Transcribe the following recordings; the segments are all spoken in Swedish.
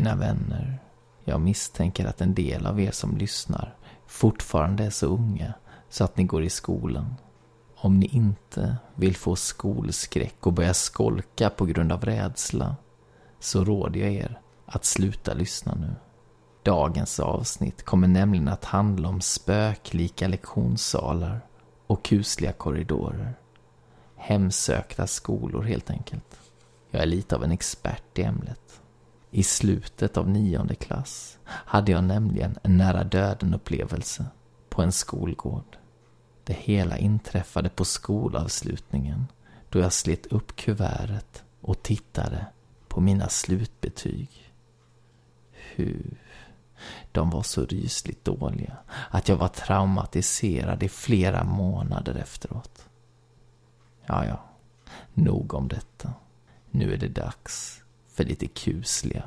Mina vänner, jag misstänker att en del av er som lyssnar fortfarande är så unga så att ni går i skolan. Om ni inte vill få skolskräck och börja skolka på grund av rädsla så råder jag er att sluta lyssna nu. Dagens avsnitt kommer nämligen att handla om spöklika lektionssalar och kusliga korridorer. Hemsökta skolor helt enkelt. Jag är lite av en expert i ämnet. I slutet av nionde klass hade jag nämligen en nära döden-upplevelse på en skolgård. Det hela inträffade på skolavslutningen då jag slet upp kuvertet och tittade på mina slutbetyg. Hur? De var så rysligt dåliga att jag var traumatiserad i flera månader efteråt. Ja, ja, nog om detta. Nu är det dags för lite kusliga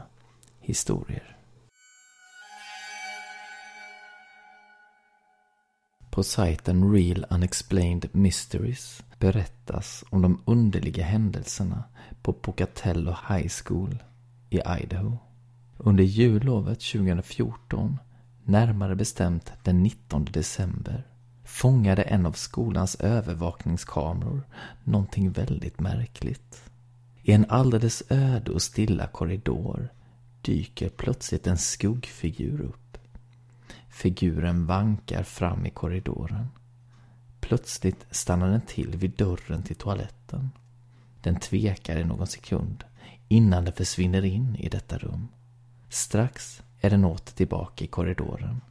historier. På sajten Real Unexplained Mysteries berättas om de underliga händelserna på Pocatello High School i Idaho. Under jullovet 2014, närmare bestämt den 19 december, fångade en av skolans övervakningskameror någonting väldigt märkligt. I en alldeles öde och stilla korridor dyker plötsligt en skuggfigur upp. Figuren vankar fram i korridoren. Plötsligt stannar den till vid dörren till toaletten. Den tvekar i någon sekund innan den försvinner in i detta rum. Strax är den åter tillbaka i korridoren.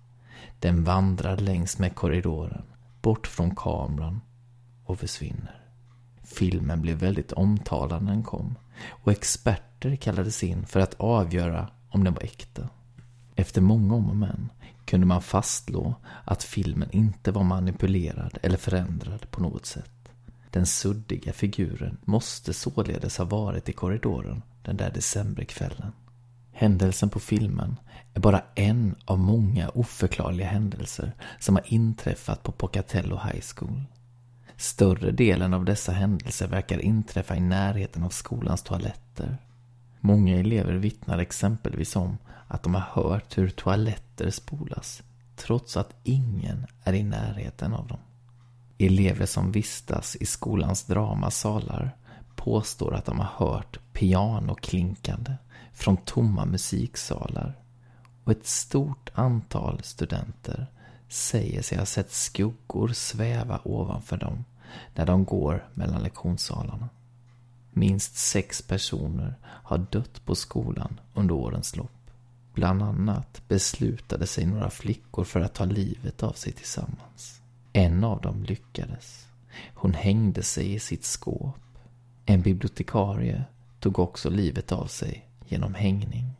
Den vandrar längs med korridoren, bort från kameran och försvinner. Filmen blev väldigt omtalad när den kom och experter kallades in för att avgöra om den var äkta. Efter många om och men kunde man fastslå att filmen inte var manipulerad eller förändrad på något sätt. Den suddiga figuren måste således ha varit i korridoren den där decemberkvällen. Händelsen på filmen är bara en av många oförklarliga händelser som har inträffat på Pocatello High School. Större delen av dessa händelser verkar inträffa i närheten av skolans toaletter. Många elever vittnar exempelvis om att de har hört hur toaletter spolas trots att ingen är i närheten av dem. Elever som vistas i skolans dramasalar påstår att de har hört pianoklinkande från tomma musiksalar och ett stort antal studenter säger sig ha sett skuggor sväva ovanför dem när de går mellan lektionssalarna. Minst sex personer har dött på skolan under årens lopp. Bland annat beslutade sig några flickor för att ta livet av sig tillsammans. En av dem lyckades. Hon hängde sig i sitt skåp. En bibliotekarie tog också livet av sig genom hängning.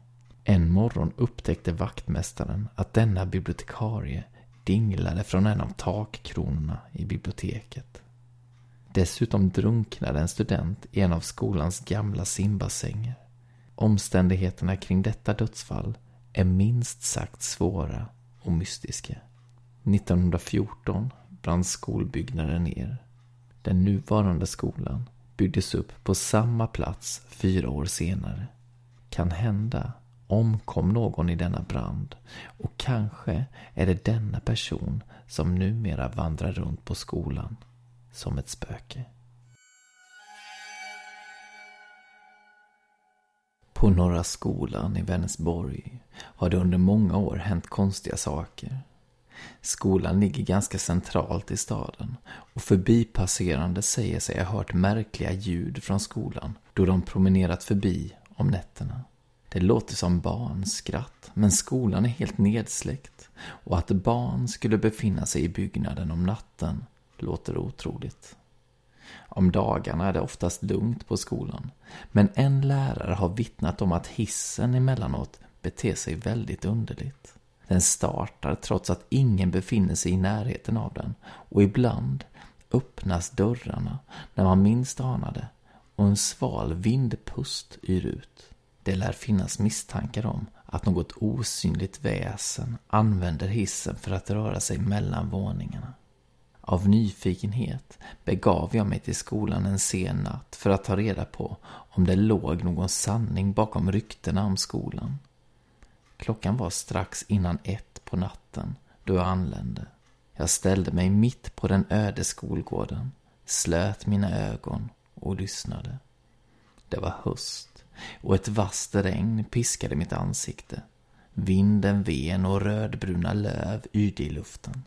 En morgon upptäckte vaktmästaren att denna bibliotekarie dinglade från en av takkronorna i biblioteket. Dessutom drunknade en student i en av skolans gamla simbassänger. Omständigheterna kring detta dödsfall är minst sagt svåra och mystiska. 1914 brann skolbyggnaden ner. Den nuvarande skolan byggdes upp på samma plats fyra år senare. Kan hända omkom någon i denna brand och kanske är det denna person som numera vandrar runt på skolan som ett spöke. På Norra skolan i Vänersborg har det under många år hänt konstiga saker. Skolan ligger ganska centralt i staden och förbipasserande säger sig ha hört märkliga ljud från skolan då de promenerat förbi om nätterna. Det låter som barnskratt, men skolan är helt nedsläckt och att barn skulle befinna sig i byggnaden om natten låter otroligt. Om dagarna är det oftast lugnt på skolan, men en lärare har vittnat om att hissen emellanåt beter sig väldigt underligt. Den startar trots att ingen befinner sig i närheten av den och ibland öppnas dörrarna när man minst anar det och en sval vindpust yr ut. Det lär finnas misstankar om att något osynligt väsen använder hissen för att röra sig mellan våningarna. Av nyfikenhet begav jag mig till skolan en sen natt för att ta reda på om det låg någon sanning bakom ryktena om skolan. Klockan var strax innan ett på natten då jag anlände. Jag ställde mig mitt på den öde skolgården, slöt mina ögon och lyssnade. Det var höst och ett vasst regn piskade mitt ansikte. Vinden ven och rödbruna löv yrde i luften.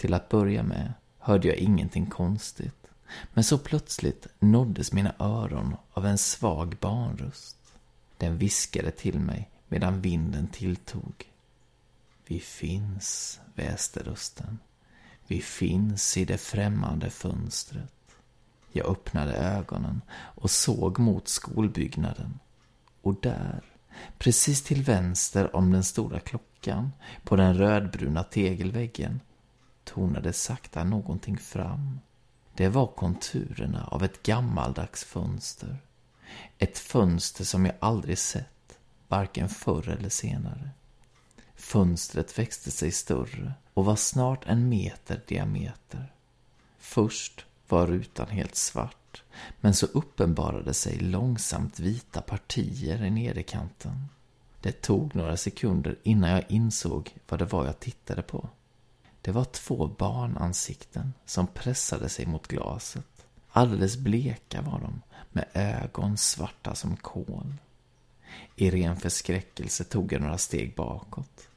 Till att börja med hörde jag ingenting konstigt. Men så plötsligt nåddes mina öron av en svag barnröst. Den viskade till mig medan vinden tilltog. Vi finns, väste rösten. Vi finns i det främmande fönstret. Jag öppnade ögonen och såg mot skolbyggnaden. Och där, precis till vänster om den stora klockan, på den rödbruna tegelväggen, tonade sakta någonting fram. Det var konturerna av ett gammaldags fönster. Ett fönster som jag aldrig sett, varken förr eller senare. Fönstret växte sig större och var snart en meter diameter. Först var rutan helt svart, men så uppenbarade sig långsamt vita partier i nederkanten. Det tog några sekunder innan jag insåg vad det var jag tittade på. Det var två barnansikten som pressade sig mot glaset. Alldeles bleka var de, med ögon svarta som kol. I ren förskräckelse tog jag några steg bakåt.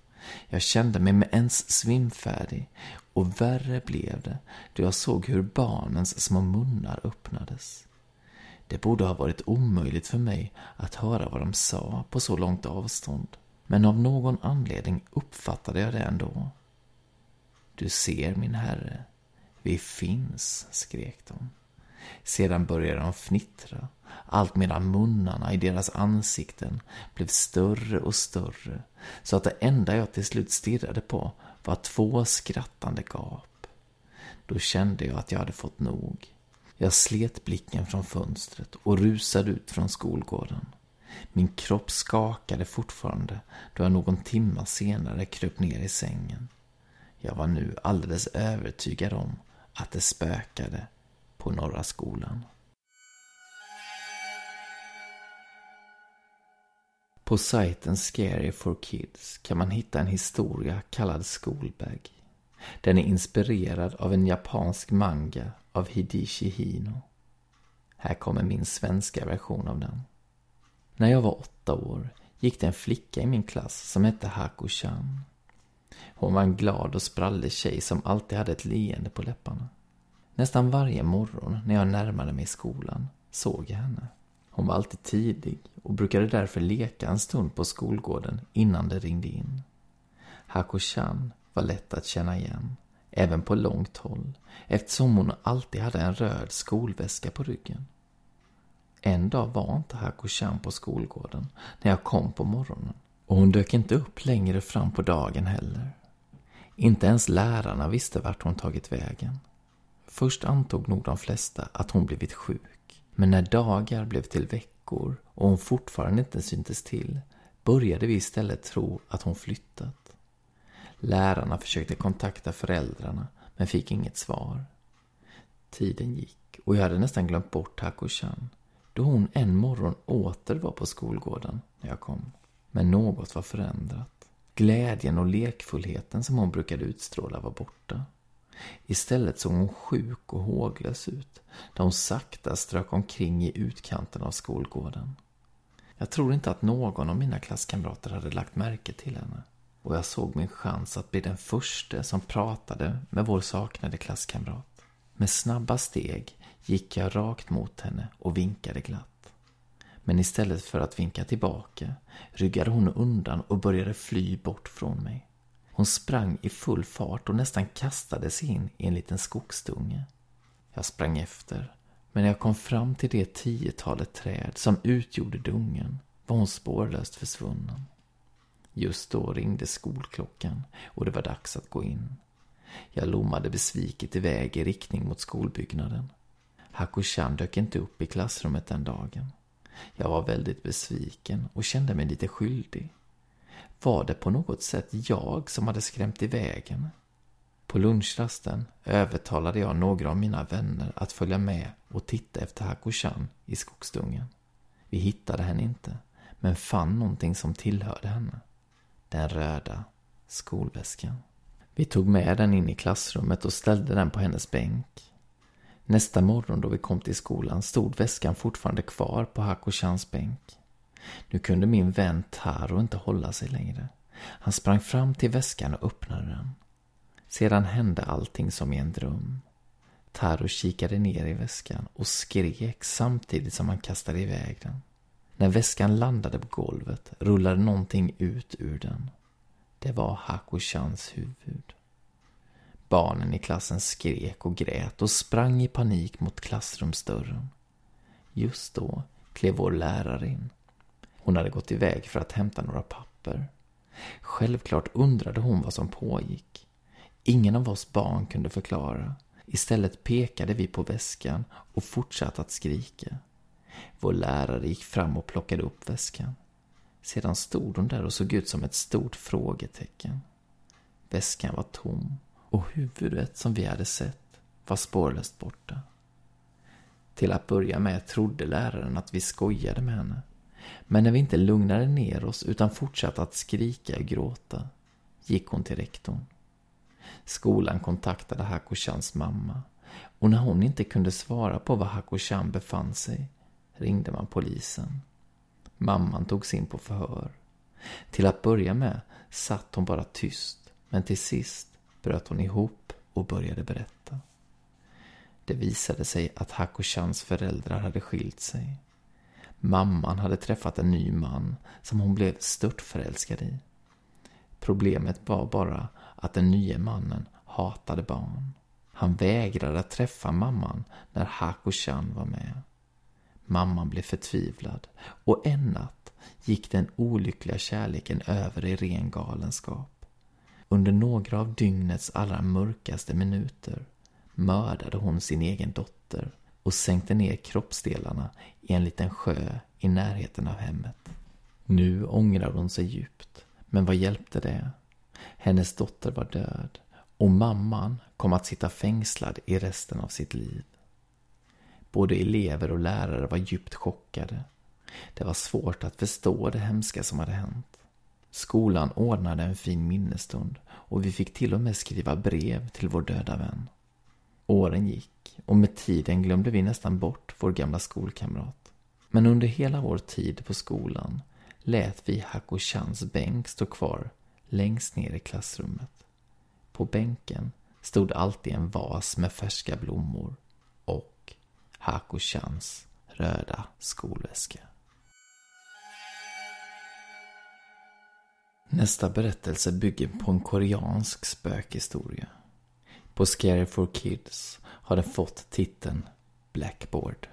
Jag kände mig med ens svimfärdig och värre blev det då jag såg hur barnens små munnar öppnades. Det borde ha varit omöjligt för mig att höra vad de sa på så långt avstånd. Men av någon anledning uppfattade jag det ändå. Du ser, min herre, vi finns, skrek de. Sedan började de fnittra, allt medan munnarna i deras ansikten blev större och större, så att det enda jag till slut stirrade på var två skrattande gap. Då kände jag att jag hade fått nog. Jag slet blicken från fönstret och rusade ut från skolgården. Min kropp skakade fortfarande då jag någon timma senare kröp ner i sängen. Jag var nu alldeles övertygad om att det spökade på Norra skolan. På sajten Scary for Kids kan man hitta en historia kallad Schoolbag. Den är inspirerad av en japansk manga av Hidishi Hino. Här kommer min svenska version av den. När jag var åtta år gick det en flicka i min klass som hette Haku-chan. Hon var en glad och sprallig tjej som alltid hade ett leende på läpparna. Nästan varje morgon när jag närmade mig skolan såg jag henne. Hon var alltid tidig och brukade därför leka en stund på skolgården innan det ringde in. Hako-chan var lätt att känna igen, även på långt håll, eftersom hon alltid hade en röd skolväska på ryggen. En dag var inte Hako-chan på skolgården när jag kom på morgonen och hon dök inte upp längre fram på dagen heller. Inte ens lärarna visste vart hon tagit vägen. Först antog nog de flesta att hon blivit sjuk. Men när dagar blev till veckor och hon fortfarande inte syntes till började vi istället tro att hon flyttat. Lärarna försökte kontakta föräldrarna men fick inget svar. Tiden gick och jag hade nästan glömt bort Hako-chan då hon en morgon åter var på skolgården när jag kom. Men något var förändrat. Glädjen och lekfullheten som hon brukade utstråla var borta. Istället såg hon sjuk och håglös ut, där hon sakta strök omkring i utkanten av skolgården. Jag tror inte att någon av mina klasskamrater hade lagt märke till henne. Och jag såg min chans att bli den första som pratade med vår saknade klasskamrat. Med snabba steg gick jag rakt mot henne och vinkade glatt. Men istället för att vinka tillbaka ryggade hon undan och började fly bort från mig. Hon sprang i full fart och nästan kastade sig in i en liten skogsdunge. Jag sprang efter, men när jag kom fram till det tiotalet träd som utgjorde dungen var hon spårlöst försvunnen. Just då ringde skolklockan och det var dags att gå in. Jag lommade besviket iväg i riktning mot skolbyggnaden. Hakushan dök inte upp i klassrummet den dagen. Jag var väldigt besviken och kände mig lite skyldig. Var det på något sätt jag som hade skrämt iväg henne? På lunchrasten övertalade jag några av mina vänner att följa med och titta efter Hakushan i skogsdungen. Vi hittade henne inte, men fann någonting som tillhörde henne. Den röda skolväskan. Vi tog med den in i klassrummet och ställde den på hennes bänk. Nästa morgon då vi kom till skolan stod väskan fortfarande kvar på Hakochans bänk. Nu kunde min vän Taro inte hålla sig längre. Han sprang fram till väskan och öppnade den. Sedan hände allting som i en dröm. Taro kikade ner i väskan och skrek samtidigt som han kastade iväg den. När väskan landade på golvet rullade någonting ut ur den. Det var Hakochans huvud. Barnen i klassen skrek och grät och sprang i panik mot klassrumsdörren. Just då klev vår lärare in. Hon hade gått iväg för att hämta några papper. Självklart undrade hon vad som pågick. Ingen av oss barn kunde förklara. Istället pekade vi på väskan och fortsatte att skrika. Vår lärare gick fram och plockade upp väskan. Sedan stod hon där och såg ut som ett stort frågetecken. Väskan var tom och huvudet som vi hade sett var spårlöst borta. Till att börja med trodde läraren att vi skojade med henne. Men när vi inte lugnade ner oss utan fortsatte att skrika och gråta gick hon till rektorn. Skolan kontaktade Hakoshans mamma och när hon inte kunde svara på var Hakoshan befann sig ringde man polisen. Mamman togs in på förhör. Till att börja med satt hon bara tyst, men till sist bröt hon ihop och började berätta. Det visade sig att Hakushans föräldrar hade skilt sig. Mamman hade träffat en ny man som hon blev störtförälskad i. Problemet var bara att den nya mannen hatade barn. Han vägrade att träffa mamman när Hakushan var med. Mamman blev förtvivlad och en natt gick den olyckliga kärleken över i ren galenskap. Under några av dygnets allra mörkaste minuter mördade hon sin egen dotter och sänkte ner kroppsdelarna i en liten sjö i närheten av hemmet. Nu ångrade hon sig djupt, men vad hjälpte det? Hennes dotter var död och mamman kom att sitta fängslad i resten av sitt liv. Både elever och lärare var djupt chockade. Det var svårt att förstå det hemska som hade hänt. Skolan ordnade en fin minnesstund och vi fick till och med skriva brev till vår döda vän. Åren gick och med tiden glömde vi nästan bort vår gamla skolkamrat. Men under hela vår tid på skolan lät vi Hakushans bänk stå kvar längst ner i klassrummet. På bänken stod alltid en vas med färska blommor och Hakushans röda skolväska. Nästa berättelse bygger på en koreansk spökhistoria. På Scary for Kids har den fått titeln Blackboard.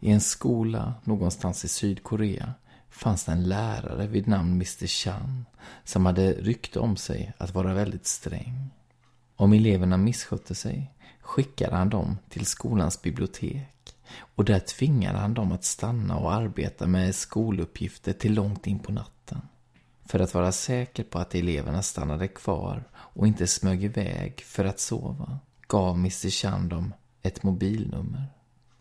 I en skola någonstans i Sydkorea fanns det en lärare vid namn Mr Chan som hade rykte om sig att vara väldigt sträng. Om eleverna misskötte sig skickade han dem till skolans bibliotek och där tvingade han dem att stanna och arbeta med skoluppgifter till långt in på natten. För att vara säker på att eleverna stannade kvar och inte smög iväg för att sova gav Mr Chan dem ett mobilnummer.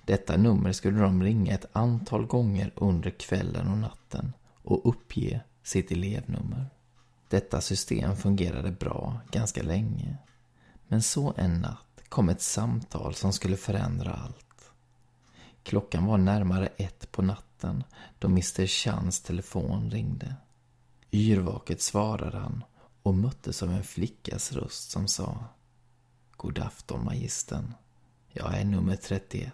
Detta nummer skulle de ringa ett antal gånger under kvällen och natten och uppge sitt elevnummer. Detta system fungerade bra ganska länge. Men så en natt kom ett samtal som skulle förändra allt. Klockan var närmare ett på natten då Mr Chans telefon ringde. Yrvaket svarade han och möttes av en flickas röst som sa God afton magistern. Jag är nummer 31.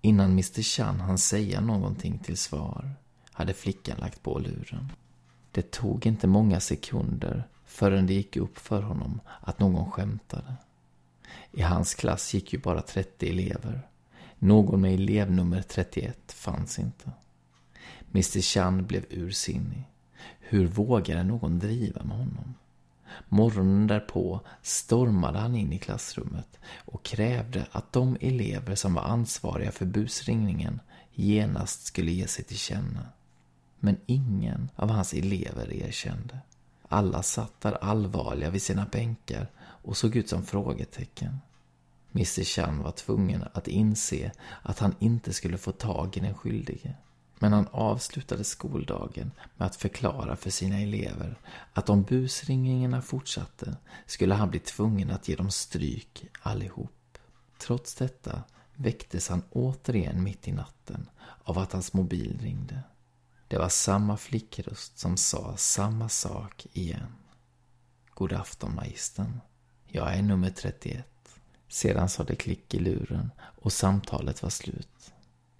Innan Mr Chan hann säga någonting till svar hade flickan lagt på luren. Det tog inte många sekunder förrän det gick upp för honom att någon skämtade. I hans klass gick ju bara 30 elever. Någon med elevnummer 31 fanns inte. Mr Chan blev ursinnig. Hur vågade någon driva med honom? Morgonen därpå stormade han in i klassrummet och krävde att de elever som var ansvariga för busringningen genast skulle ge sig till känna. Men ingen av hans elever erkände. Alla satt där allvarliga vid sina bänkar och såg ut som frågetecken. Mr Chan var tvungen att inse att han inte skulle få tag i den skyldige. Men han avslutade skoldagen med att förklara för sina elever att om busringningarna fortsatte skulle han bli tvungen att ge dem stryk allihop. Trots detta väcktes han återigen mitt i natten av att hans mobil ringde. Det var samma flickröst som sa samma sak igen. God afton, magistern. Jag är nummer 31. Sedan sa det klick i luren och samtalet var slut.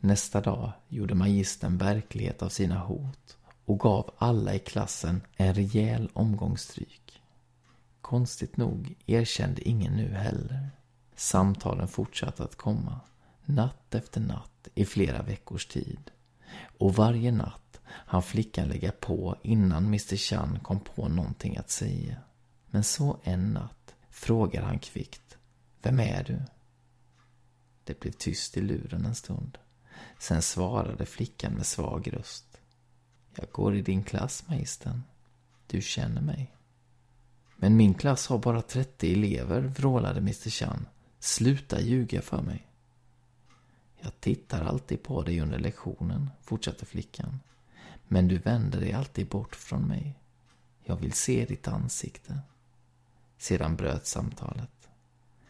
Nästa dag gjorde magistern verklighet av sina hot och gav alla i klassen en rejäl omgångsstryk. Konstigt nog erkände ingen nu heller. Samtalen fortsatte att komma, natt efter natt i flera veckors tid. Och varje natt hann flickan lägga på innan Mr Chan kom på någonting att säga. Men så en natt frågade han kvickt. Vem är du? Det blev tyst i luren en stund. Sen svarade flickan med svag röst. Jag går i din klass, magistern. Du känner mig. Men min klass har bara 30 elever, vrålade Mr Chan. Sluta ljuga för mig. Jag tittar alltid på dig under lektionen, fortsatte flickan. Men du vänder dig alltid bort från mig. Jag vill se ditt ansikte. Sedan bröt samtalet.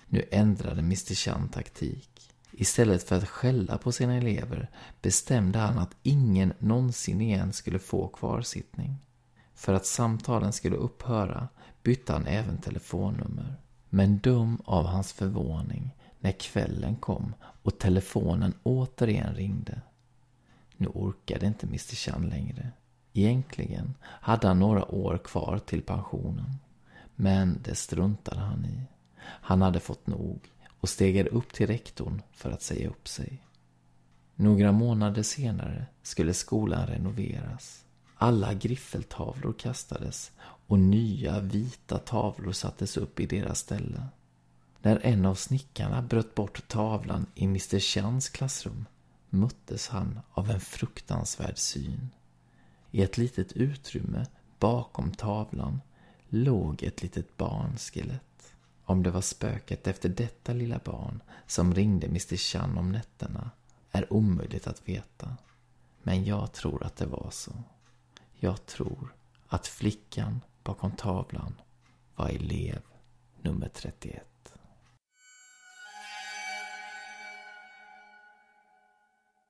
Nu ändrade Mr Chan taktik. Istället för att skälla på sina elever bestämde han att ingen någonsin igen skulle få kvarsittning. För att samtalen skulle upphöra bytte han även telefonnummer. Men dum av hans förvåning när kvällen kom och telefonen återigen ringde. Nu orkade inte Mr Chan längre. Egentligen hade han några år kvar till pensionen. Men det struntade han i. Han hade fått nog och stegade upp till rektorn för att säga upp sig. Några månader senare skulle skolan renoveras. Alla griffeltavlor kastades och nya vita tavlor sattes upp i deras ställe. När en av snickarna bröt bort tavlan i Mr Chans klassrum möttes han av en fruktansvärd syn. I ett litet utrymme bakom tavlan låg ett litet barnskelett. Om det var spöket efter detta lilla barn som ringde Mr Chan om nätterna är omöjligt att veta. Men jag tror att det var så. Jag tror att flickan bakom tavlan var elev nummer 31.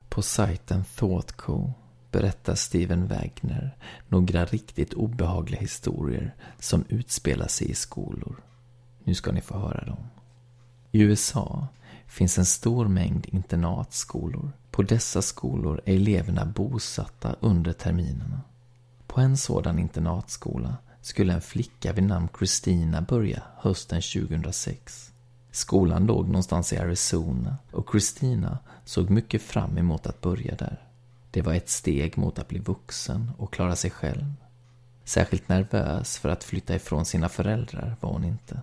På sajten ThoughtCo berättar Steven Wagner några riktigt obehagliga historier som utspelar sig i skolor. Nu ska ni få höra dem. I USA finns en stor mängd internatskolor. På dessa skolor är eleverna bosatta under terminerna. På en sådan internatskola skulle en flicka vid namn Christina börja hösten 2006. Skolan låg någonstans i Arizona och Christina såg mycket fram emot att börja där. Det var ett steg mot att bli vuxen och klara sig själv. Särskilt nervös för att flytta ifrån sina föräldrar var hon inte.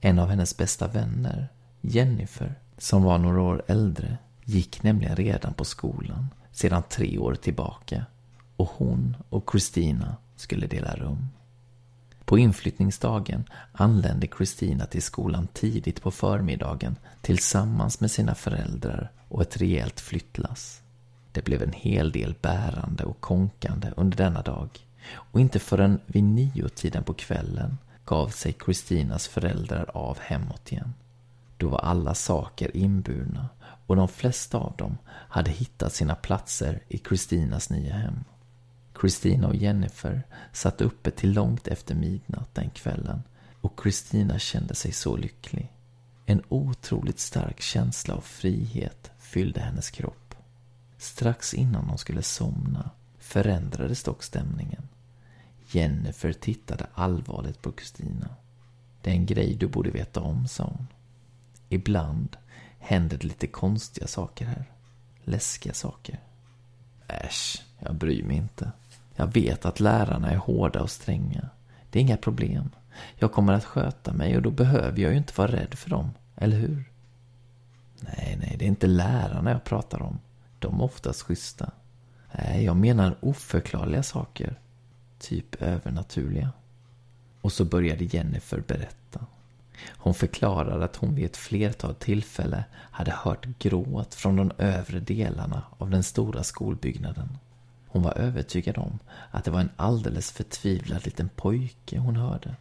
En av hennes bästa vänner, Jennifer, som var några år äldre, gick nämligen redan på skolan sedan tre år tillbaka och hon och Christina skulle dela rum. På inflyttningsdagen anlände Christina till skolan tidigt på förmiddagen tillsammans med sina föräldrar och ett rejält flyttlass. Det blev en hel del bärande och konkande under denna dag och inte förrän vid nio tiden på kvällen gav sig Kristinas föräldrar av hemåt igen. Då var alla saker inburna och de flesta av dem hade hittat sina platser i Kristinas nya hem. Kristina och Jennifer satt uppe till långt efter midnatt den kvällen och Kristina kände sig så lycklig. En otroligt stark känsla av frihet fyllde hennes kropp. Strax innan hon skulle somna förändrades dock stämningen. Jennifer tittade allvarligt på Kristina. Det är en grej du borde veta om, sa hon. Ibland händer det lite konstiga saker här. Läskiga saker. Äsch, jag bryr mig inte. Jag vet att lärarna är hårda och stränga. Det är inga problem. Jag kommer att sköta mig och då behöver jag ju inte vara rädd för dem, eller hur? Nej, nej, det är inte lärarna jag pratar om. De är oftast schyssta. Nej, jag menar oförklarliga saker. Typ övernaturliga. Och så började Jennifer berätta. Hon förklarade att hon vid ett flertal tillfälle hade hört gråt från de övre delarna av den stora skolbyggnaden. Hon var övertygad om att det var en alldeles förtvivlad liten pojke hon hörde.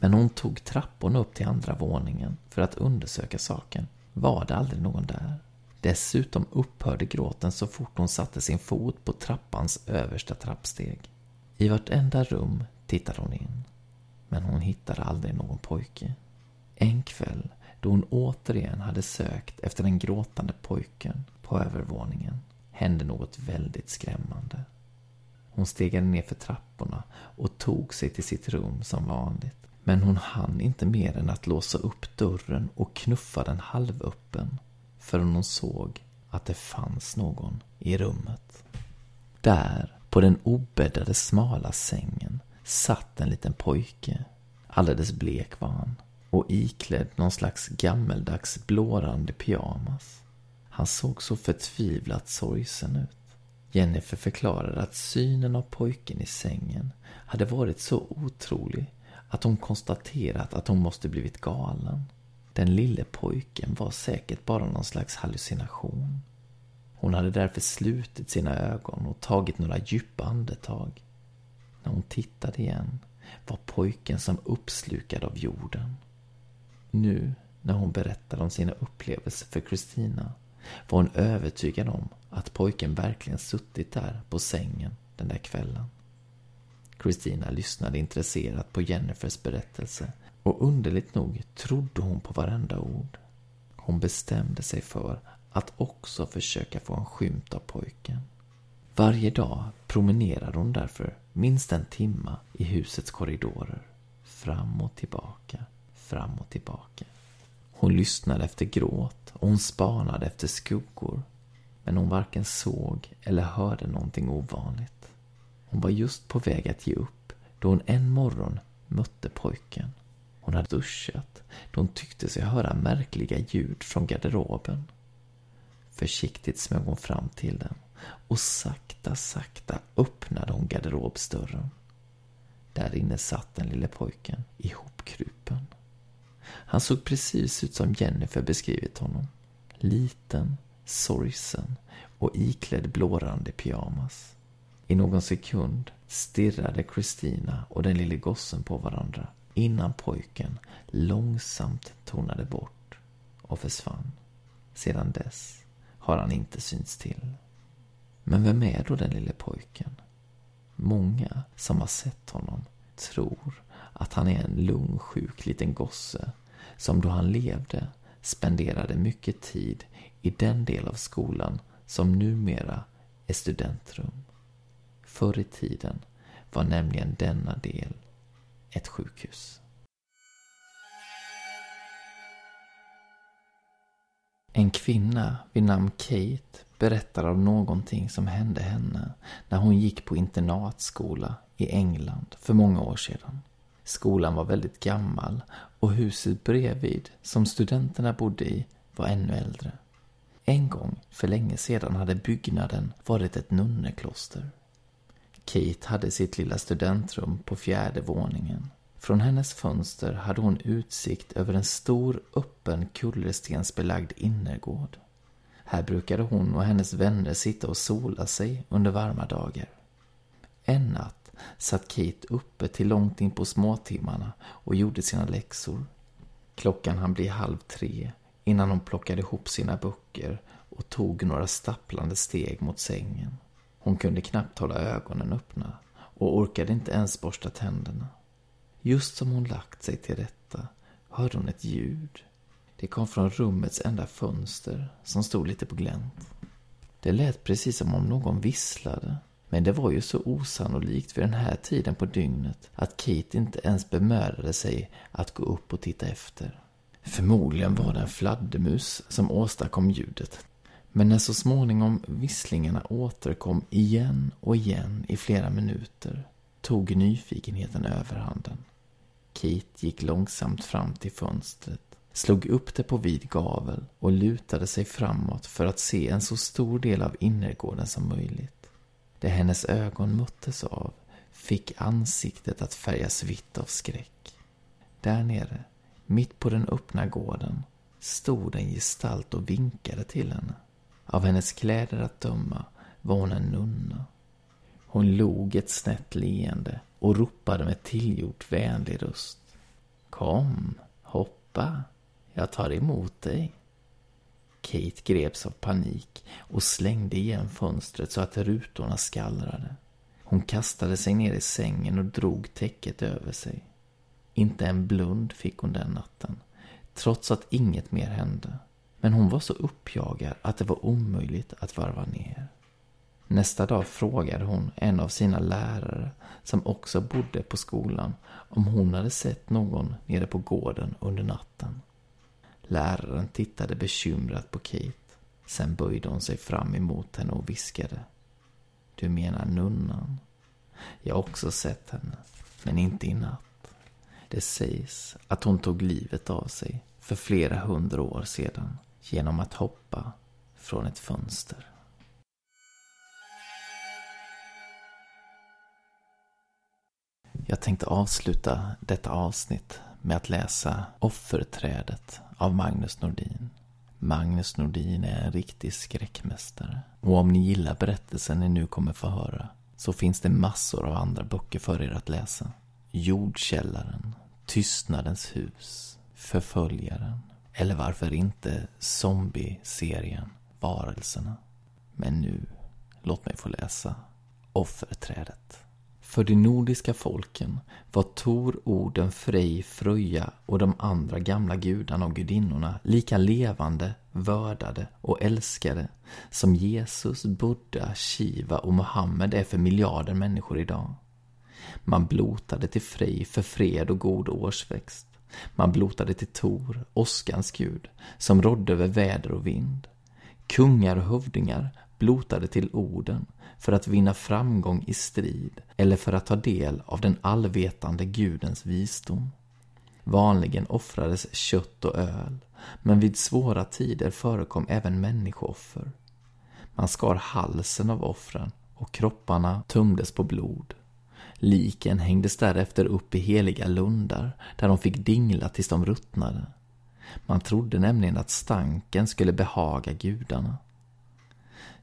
Men hon tog trapporna upp till andra våningen för att undersöka saken. Var det aldrig någon där? Dessutom upphörde gråten så fort hon satte sin fot på trappans översta trappsteg. I vartenda rum tittade hon in. Men hon hittade aldrig någon pojke. En kväll, då hon återigen hade sökt efter den gråtande pojken på övervåningen, hände något väldigt skrämmande. Hon stegade ner för trapporna och tog sig till sitt rum som vanligt. Men hon hann inte mer än att låsa upp dörren och knuffa den halvöppen förrän hon såg att det fanns någon i rummet. Där, på den obäddade smala sängen, satt en liten pojke. Alldeles blek var han och iklädd någon slags gammeldags blårande pyjamas. Han såg så förtvivlat sorgsen ut. Jennifer förklarade att synen av pojken i sängen hade varit så otrolig att hon konstaterat att hon måste blivit galen. Den lille pojken var säkert bara någon slags hallucination. Hon hade därför slutit sina ögon och tagit några djupa andetag. När hon tittade igen var pojken som uppslukad av jorden. Nu, när hon berättade om sina upplevelser för Kristina, var hon övertygad om att pojken verkligen suttit där på sängen den där kvällen. Kristina lyssnade intresserat på Jennifers berättelse och underligt nog trodde hon på varenda ord. Hon bestämde sig för att också försöka få en skymt av pojken. Varje dag promenerade hon därför minst en timma i husets korridorer. Fram och tillbaka, fram och tillbaka. Hon lyssnade efter gråt och hon spanade efter skuggor. Men hon varken såg eller hörde någonting ovanligt. Hon var just på väg att ge upp då hon en morgon mötte pojken. Hon hade duschat då hon tyckte sig höra märkliga ljud från garderoben. Försiktigt smög hon fram till den och sakta, sakta öppnade hon garderobsdörren. Där inne satt den lille pojken ihopkrupen. Han såg precis ut som Jennifer beskrivit honom. Liten, sorgsen och iklädd blårandig pyjamas. I någon sekund stirrade Kristina och den lille gossen på varandra innan pojken långsamt tonade bort och försvann. Sedan dess har han inte synts till. Men vem är då den lille pojken? Många som har sett honom tror att han är en lungsjuk liten gosse som då han levde spenderade mycket tid i den del av skolan som numera är studentrum. Förr i tiden var nämligen denna del ett sjukhus. En kvinna vid namn Kate berättar om någonting som hände henne när hon gick på internatskola i England för många år sedan. Skolan var väldigt gammal och huset bredvid, som studenterna bodde i, var ännu äldre. En gång, för länge sedan, hade byggnaden varit ett nunnekloster. Kate hade sitt lilla studentrum på fjärde våningen. Från hennes fönster hade hon utsikt över en stor öppen kullerstensbelagd innergård. Här brukade hon och hennes vänner sitta och sola sig under varma dagar. En natt satt Kate uppe till långt in på småtimmarna och gjorde sina läxor. Klockan hann bli halv tre innan hon plockade ihop sina böcker och tog några stapplande steg mot sängen. Hon kunde knappt hålla ögonen öppna och orkade inte ens borsta tänderna. Just som hon lagt sig till rätta hörde hon ett ljud. Det kom från rummets enda fönster, som stod lite på glänt. Det lät precis som om någon visslade. Men det var ju så osannolikt vid den här tiden på dygnet att Kate inte ens bemödade sig att gå upp och titta efter. Förmodligen var det en fladdermus som åstadkom ljudet. Men när så småningom visslingarna återkom igen och igen i flera minuter tog nyfikenheten överhanden. Kate gick långsamt fram till fönstret, slog upp det på vid gavel och lutade sig framåt för att se en så stor del av innergården som möjligt. Det hennes ögon möttes av fick ansiktet att färgas vitt av skräck. Där nere, mitt på den öppna gården, stod en gestalt och vinkade till henne. Av hennes kläder att döma var hon en nunna. Hon log ett snett leende och ropade med tillgjort vänlig röst. Kom, hoppa, jag tar emot dig. Kate greps av panik och slängde igen fönstret så att rutorna skallrade. Hon kastade sig ner i sängen och drog täcket över sig. Inte en blund fick hon den natten, trots att inget mer hände. Men hon var så uppjagad att det var omöjligt att varva ner. Nästa dag frågade hon en av sina lärare, som också bodde på skolan, om hon hade sett någon nere på gården under natten. Läraren tittade bekymrat på Kate. Sen böjde hon sig fram emot henne och viskade. Du menar nunnan? Jag har också sett henne, men inte i natt. Det sägs att hon tog livet av sig för flera hundra år sedan genom att hoppa från ett fönster. Jag tänkte avsluta detta avsnitt med att läsa Offerträdet av Magnus Nordin. Magnus Nordin är en riktig skräckmästare. Och om ni gillar berättelsen ni nu kommer få höra så finns det massor av andra böcker för er att läsa. Jordkällaren, Tystnadens hus, Förföljaren eller varför inte zombie-serien Varelserna. Men nu, låt mig få läsa Offerträdet. För de nordiska folken var Tor, Oden, Frej, Fröja och de andra gamla gudarna och gudinnorna lika levande, vördade och älskade som Jesus, Buddha, Shiva och Mohammed är för miljarder människor idag. Man blotade till Frej för fred och god årsväxt. Man blotade till Tor, åskans gud, som rådde över väder och vind. Kungar och hövdingar blotade till Oden för att vinna framgång i strid eller för att ta del av den allvetande gudens visdom. Vanligen offrades kött och öl, men vid svåra tider förekom även människooffer. Man skar halsen av offren och kropparna tömdes på blod. Liken hängdes därefter upp i heliga lundar där de fick dingla tills de ruttnade. Man trodde nämligen att stanken skulle behaga gudarna.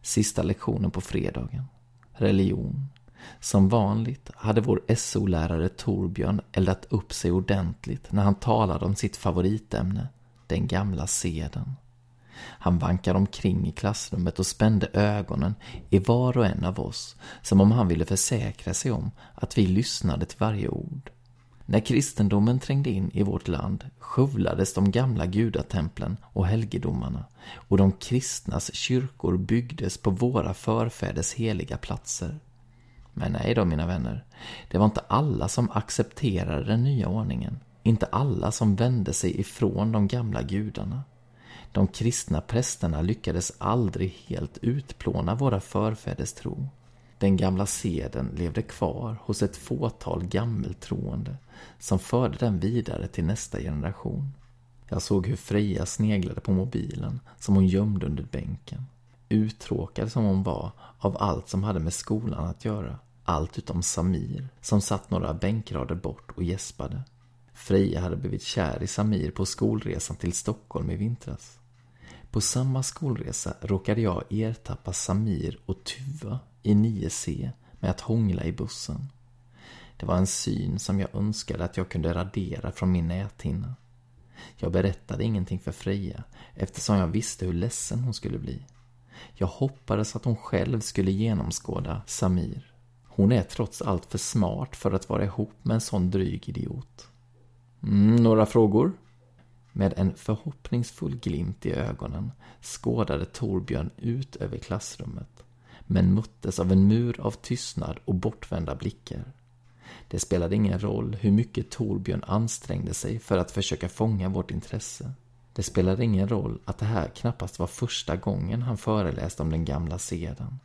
Sista lektionen på fredagen. Religion. Som vanligt hade vår SO-lärare Torbjörn eldat upp sig ordentligt när han talade om sitt favoritämne, den gamla seden. Han vankade omkring i klassrummet och spände ögonen i var och en av oss som om han ville försäkra sig om att vi lyssnade till varje ord. När kristendomen trängde in i vårt land skövlades de gamla gudatemplen och helgedomarna och de kristnas kyrkor byggdes på våra förfäders heliga platser. Men nej då, mina vänner. Det var inte alla som accepterade den nya ordningen. Inte alla som vände sig ifrån de gamla gudarna. De kristna prästerna lyckades aldrig helt utplåna våra förfäders tro. Den gamla seden levde kvar hos ett fåtal gammeltroende som förde den vidare till nästa generation. Jag såg hur Freja sneglade på mobilen som hon gömde under bänken. Uttråkad som hon var av allt som hade med skolan att göra. Allt utom Samir, som satt några bänkrader bort och gäspade. Freja hade blivit kär i Samir på skolresan till Stockholm i vintras. På samma skolresa råkade jag ertappa Samir och Tuva i 9C med att hångla i bussen. Det var en syn som jag önskade att jag kunde radera från min näthinna. Jag berättade ingenting för Freja eftersom jag visste hur ledsen hon skulle bli. Jag hoppades att hon själv skulle genomskåda Samir. Hon är trots allt för smart för att vara ihop med en sån dryg idiot. Mm, några frågor? Med en förhoppningsfull glimt i ögonen skådade Torbjörn ut över klassrummet, men möttes av en mur av tystnad och bortvända blickar. Det spelade ingen roll hur mycket Torbjörn ansträngde sig för att försöka fånga vårt intresse. Det spelade ingen roll att det här knappast var första gången han föreläste om den gamla seden.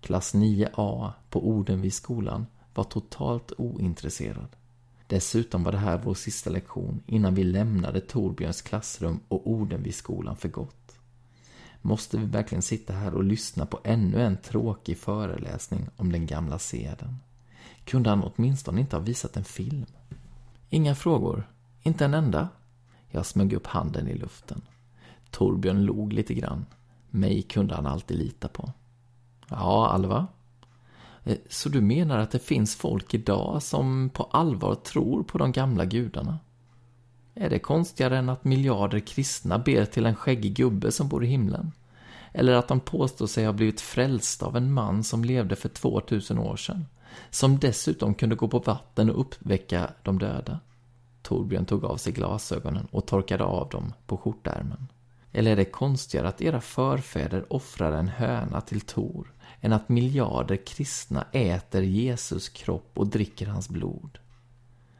Klass 9A på Odenviskolan var totalt ointresserad. Dessutom var det här vår sista lektion innan vi lämnade Torbjörns klassrum och Odenviskolan för gott. Måste vi verkligen sitta här och lyssna på ännu en tråkig föreläsning om den gamla seden? Kunde han åtminstone inte ha visat en film? Inga frågor? Inte en enda? Jag smög upp handen i luften. Torbjörn log lite grann. Mig kunde han alltid lita på. Ja, Alva? Eh, så du menar att det finns folk idag som på allvar tror på de gamla gudarna? Är det konstigare än att miljarder kristna ber till en skäggig gubbe som bor i himlen? Eller att de påstår sig ha blivit frälsta av en man som levde för 2000 år sedan? Som dessutom kunde gå på vatten och uppväcka de döda? Torbjörn tog av sig glasögonen och torkade av dem på skjortärmen. Eller är det konstigare att era förfäder offrade en höna till Tor än att miljarder kristna äter Jesus kropp och dricker hans blod?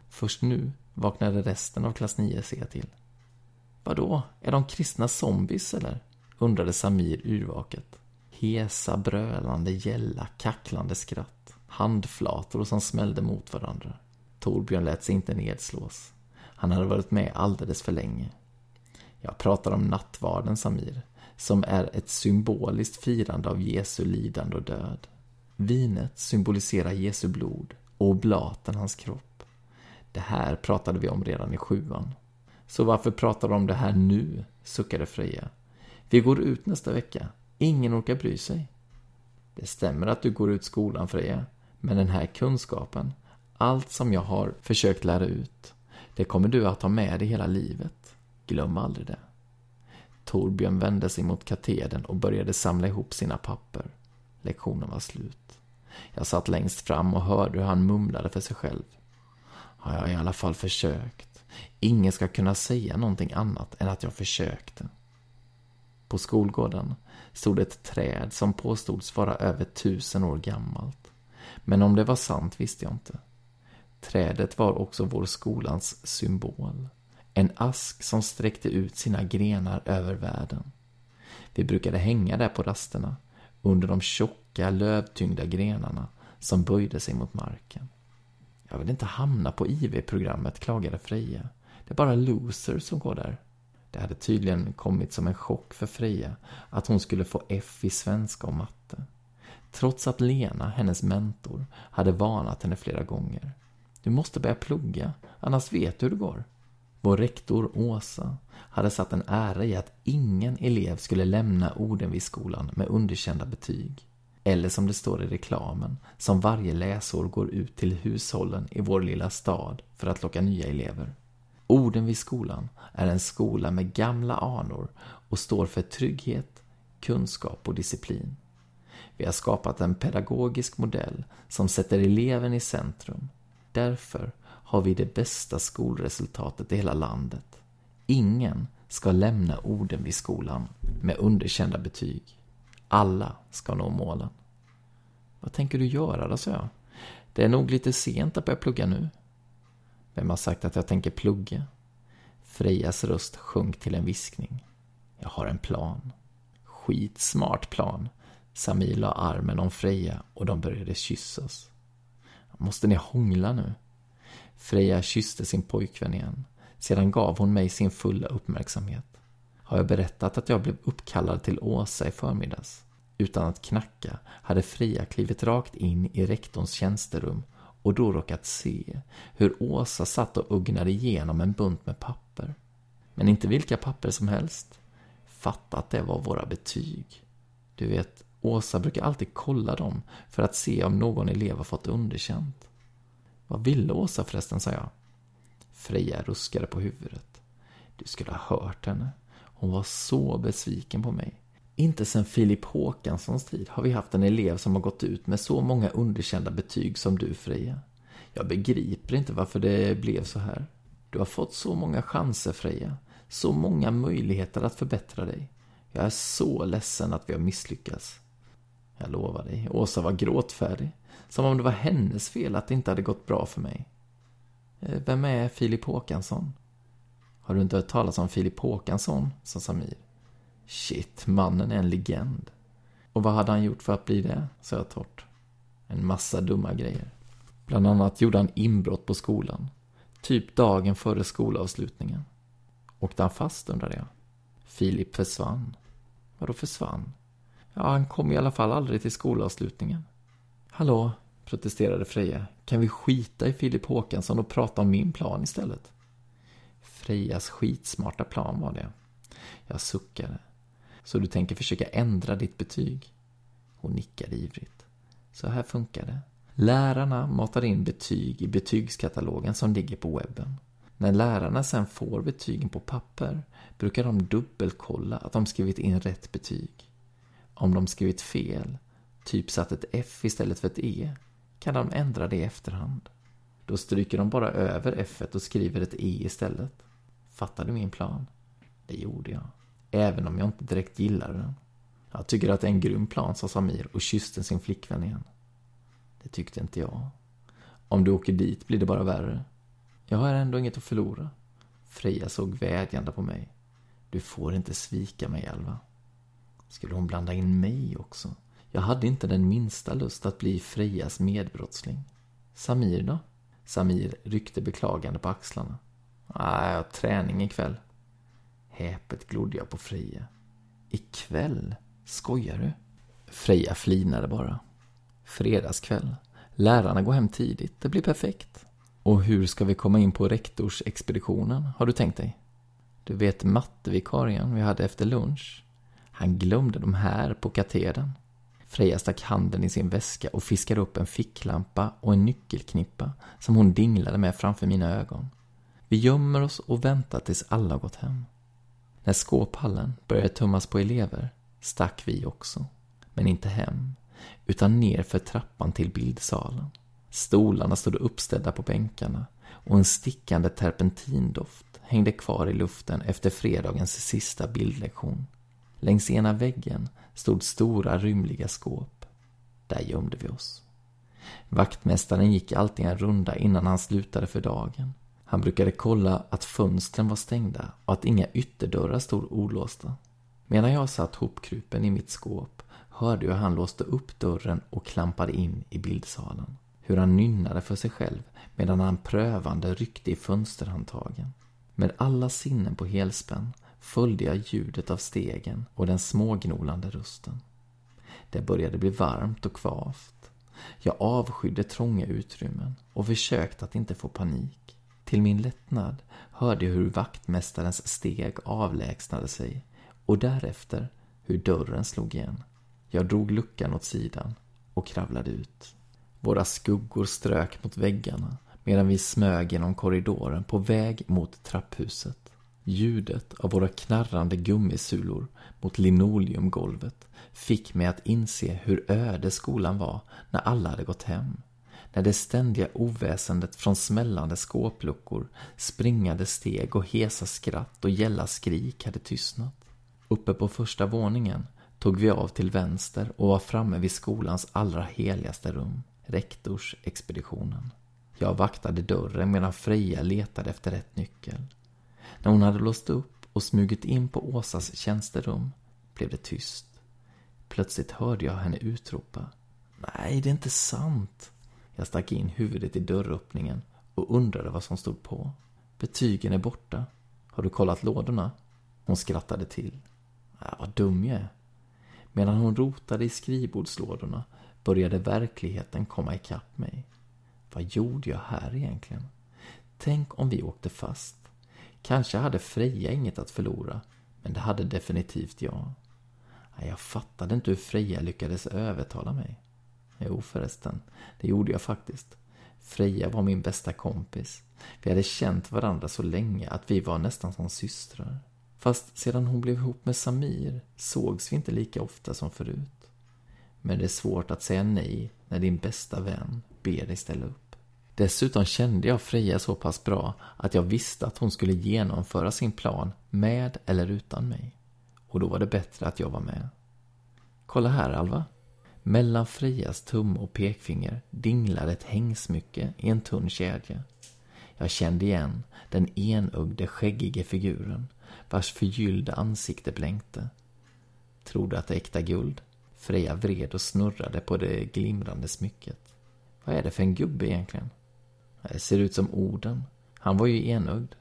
Först nu vaknade resten av klass 9C till. Vadå, är de kristna zombies eller? undrade Samir yrvaket. Hesa, brölande, gälla, kacklande skratt. Handflator som smällde mot varandra. Torbjörn lät sig inte nedslås. Han hade varit med alldeles för länge. Jag pratar om nattvarden, Samir, som är ett symboliskt firande av Jesu lidande och död. Vinet symboliserar Jesu blod och oblaten hans kropp. Det här pratade vi om redan i sjuan. Så varför pratar du om det här nu? suckade Freja. Vi går ut nästa vecka. Ingen orkar bry sig. Det stämmer att du går ut skolan, Freja. Men den här kunskapen, allt som jag har försökt lära ut, det kommer du att ha med dig hela livet. Glöm aldrig det. Torbjörn vände sig mot katedern och började samla ihop sina papper. Lektionen var slut. Jag satt längst fram och hörde hur han mumlade för sig själv. Har jag i alla fall försökt. Ingen ska kunna säga någonting annat än att jag försökte. På skolgården stod ett träd som påstods vara över tusen år gammalt. Men om det var sant visste jag inte. Trädet var också vår skolans symbol. En ask som sträckte ut sina grenar över världen. Vi brukade hänga där på rasterna, under de tjocka, lövtyngda grenarna som böjde sig mot marken. Jag vill inte hamna på IV-programmet, klagade Freja. Det är bara losers som går där. Det hade tydligen kommit som en chock för Freja att hon skulle få F i svenska och matte. Trots att Lena, hennes mentor, hade varnat henne flera gånger. Du måste börja plugga, annars vet du hur det går. Vår rektor Åsa hade satt en ära i att ingen elev skulle lämna Odenviskolan med underkända betyg. Eller som det står i reklamen, som varje läsår går ut till hushållen i vår lilla stad för att locka nya elever. Odenviskolan är en skola med gamla anor och står för trygghet, kunskap och disciplin. Vi har skapat en pedagogisk modell som sätter eleven i centrum. Därför har vi det bästa skolresultatet i hela landet. Ingen ska lämna orden vid skolan med underkända betyg. Alla ska nå målen. Vad tänker du göra då, sa jag. Det är nog lite sent att börja plugga nu. Vem har sagt att jag tänker plugga? Frejas röst sjönk till en viskning. Jag har en plan. Skitsmart plan. Samir la armen om Freja och de började kyssas. Måste ni hångla nu? Freja kysste sin pojkvän igen. Sedan gav hon mig sin fulla uppmärksamhet. Har jag berättat att jag blev uppkallad till Åsa i förmiddags? Utan att knacka hade Freja klivit rakt in i rektorns tjänsterum och då råkat se hur Åsa satt och ugnade igenom en bunt med papper. Men inte vilka papper som helst. Fatta att det var våra betyg. Du vet, Åsa brukar alltid kolla dem för att se om någon elev har fått underkänt. Vad ville Åsa förresten, sa jag. Freja ruskade på huvudet. Du skulle ha hört henne. Hon var så besviken på mig. Inte sedan Filip Håkanssons tid har vi haft en elev som har gått ut med så många underkända betyg som du, Freja. Jag begriper inte varför det blev så här. Du har fått så många chanser, Freja. Så många möjligheter att förbättra dig. Jag är så ledsen att vi har misslyckats. Jag lovar dig, Åsa var gråtfärdig. Som om det var hennes fel att det inte hade gått bra för mig. Eh, vem är Filip Håkansson? Har du inte hört talas om Filip Håkansson? sa Samir. Shit, mannen är en legend. Och vad hade han gjort för att bli det? sa jag torrt. En massa dumma grejer. Bland annat gjorde han inbrott på skolan. Typ dagen före skolavslutningen. Åkte han fast undrade jag. Filip försvann. Vadå försvann? Ja, han kom i alla fall aldrig till skolavslutningen. Hallå, protesterade Freja. Kan vi skita i Filip Håkansson och prata om min plan istället? Frejas skitsmarta plan var det. Jag suckade. Så du tänker försöka ändra ditt betyg? Hon nickade ivrigt. Så här funkar det. Lärarna matar in betyg i betygskatalogen som ligger på webben. När lärarna sen får betygen på papper brukar de dubbelkolla att de skrivit in rätt betyg. Om de skrivit fel, typ satt ett F istället för ett E, kan de ändra det i efterhand. Då stryker de bara över F och skriver ett E istället. Fattar du min plan? Det gjorde jag. Även om jag inte direkt gillade den. Jag tycker att det är en grym plan, sa Samir och kysste sin flickvän igen. Det tyckte inte jag. Om du åker dit blir det bara värre. Jag har ändå inget att förlora. Freja såg vädjande på mig. Du får inte svika mig, Alva. Skulle hon blanda in mig också? Jag hade inte den minsta lust att bli Frejas medbrottsling. Samir då? Samir ryckte beklagande på axlarna. Nej, jag har träning ikväll. Häpet glodde jag på Freja. Ikväll? Skojar du? Freja flinade bara. Fredagskväll. Lärarna går hem tidigt. Det blir perfekt. Och hur ska vi komma in på rektorsexpeditionen, har du tänkt dig? Du vet mattevikarien vi hade efter lunch? Han glömde de här på katedern. Freja stack handen i sin väska och fiskade upp en ficklampa och en nyckelknippa som hon dinglade med framför mina ögon. Vi gömmer oss och väntar tills alla gått hem. När skåphallen började tömmas på elever stack vi också. Men inte hem, utan ner för trappan till bildsalen. Stolarna stod uppställda på bänkarna och en stickande terpentindoft hängde kvar i luften efter fredagens sista bildlektion. Längs ena väggen stod stora rymliga skåp. Där gömde vi oss. Vaktmästaren gick alltid en runda innan han slutade för dagen. Han brukade kolla att fönstren var stängda och att inga ytterdörrar stod olåsta. Medan jag satt hopkrupen i mitt skåp hörde jag hur han låste upp dörren och klampade in i bildsalen. Hur han nynnade för sig själv medan han prövande ryckte i fönsterhandtagen. Med alla sinnen på helspänn följde jag ljudet av stegen och den smågnolande rösten. Det började bli varmt och kvavt. Jag avskydde trånga utrymmen och försökte att inte få panik. Till min lättnad hörde jag hur vaktmästarens steg avlägsnade sig och därefter hur dörren slog igen. Jag drog luckan åt sidan och kravlade ut. Våra skuggor strök mot väggarna medan vi smög genom korridoren på väg mot trapphuset. Ljudet av våra knarrande gummisulor mot linoleumgolvet fick mig att inse hur öde skolan var när alla hade gått hem. När det ständiga oväsendet från smällande skåpluckor, springande steg och hesa skratt och gälla skrik hade tystnat. Uppe på första våningen tog vi av till vänster och var framme vid skolans allra heligaste rum, rektorsexpeditionen. Jag vaktade dörren medan Freja letade efter rätt nyckel. När hon hade låst upp och smugit in på Åsas tjänsterum blev det tyst. Plötsligt hörde jag henne utropa. Nej, det är inte sant. Jag stack in huvudet i dörröppningen och undrade vad som stod på. Betygen är borta. Har du kollat lådorna? Hon skrattade till. Ja, vad dum jag är. Medan hon rotade i skrivbordslådorna började verkligheten komma ikapp mig. Vad gjorde jag här egentligen? Tänk om vi åkte fast. Kanske hade Freja inget att förlora, men det hade definitivt jag. Jag fattade inte hur Freja lyckades övertala mig. Jo förresten, det gjorde jag faktiskt. Freja var min bästa kompis. Vi hade känt varandra så länge att vi var nästan som systrar. Fast sedan hon blev ihop med Samir sågs vi inte lika ofta som förut. Men det är svårt att säga nej när din bästa vän ber dig ställa upp. Dessutom kände jag Freja så pass bra att jag visste att hon skulle genomföra sin plan med eller utan mig. Och då var det bättre att jag var med. Kolla här, Alva. Mellan Frejas tum och pekfinger dinglade ett hängsmycke i en tunn kedja. Jag kände igen den enögde skäggige figuren vars förgyllda ansikte blänkte. Tror du att det är äkta guld? Freja vred och snurrade på det glimrande smycket. Vad är det för en gubbe egentligen? Det ser ut som orden. Han var ju enögd.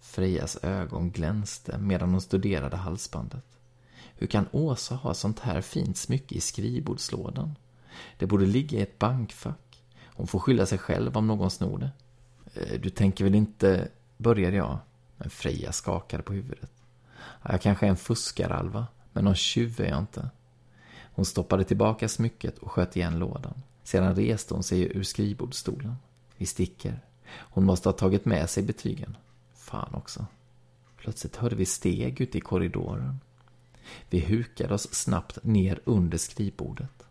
Frejas ögon glänste medan hon studerade halsbandet. Hur kan Åsa ha sånt här fint smycke i skrivbordslådan? Det borde ligga i ett bankfack. Hon får skylla sig själv om någon snor det. Eh, du tänker väl inte, började jag. Men Freja skakade på huvudet. Jag kanske är en fuskaralva, men någon tjuv är jag inte. Hon stoppade tillbaka smycket och sköt igen lådan. Sedan reste hon sig ur skrivbordsstolen. Vi sticker. Hon måste ha tagit med sig betygen. Fan också. Plötsligt hörde vi steg ute i korridoren. Vi hukade oss snabbt ner under skrivbordet.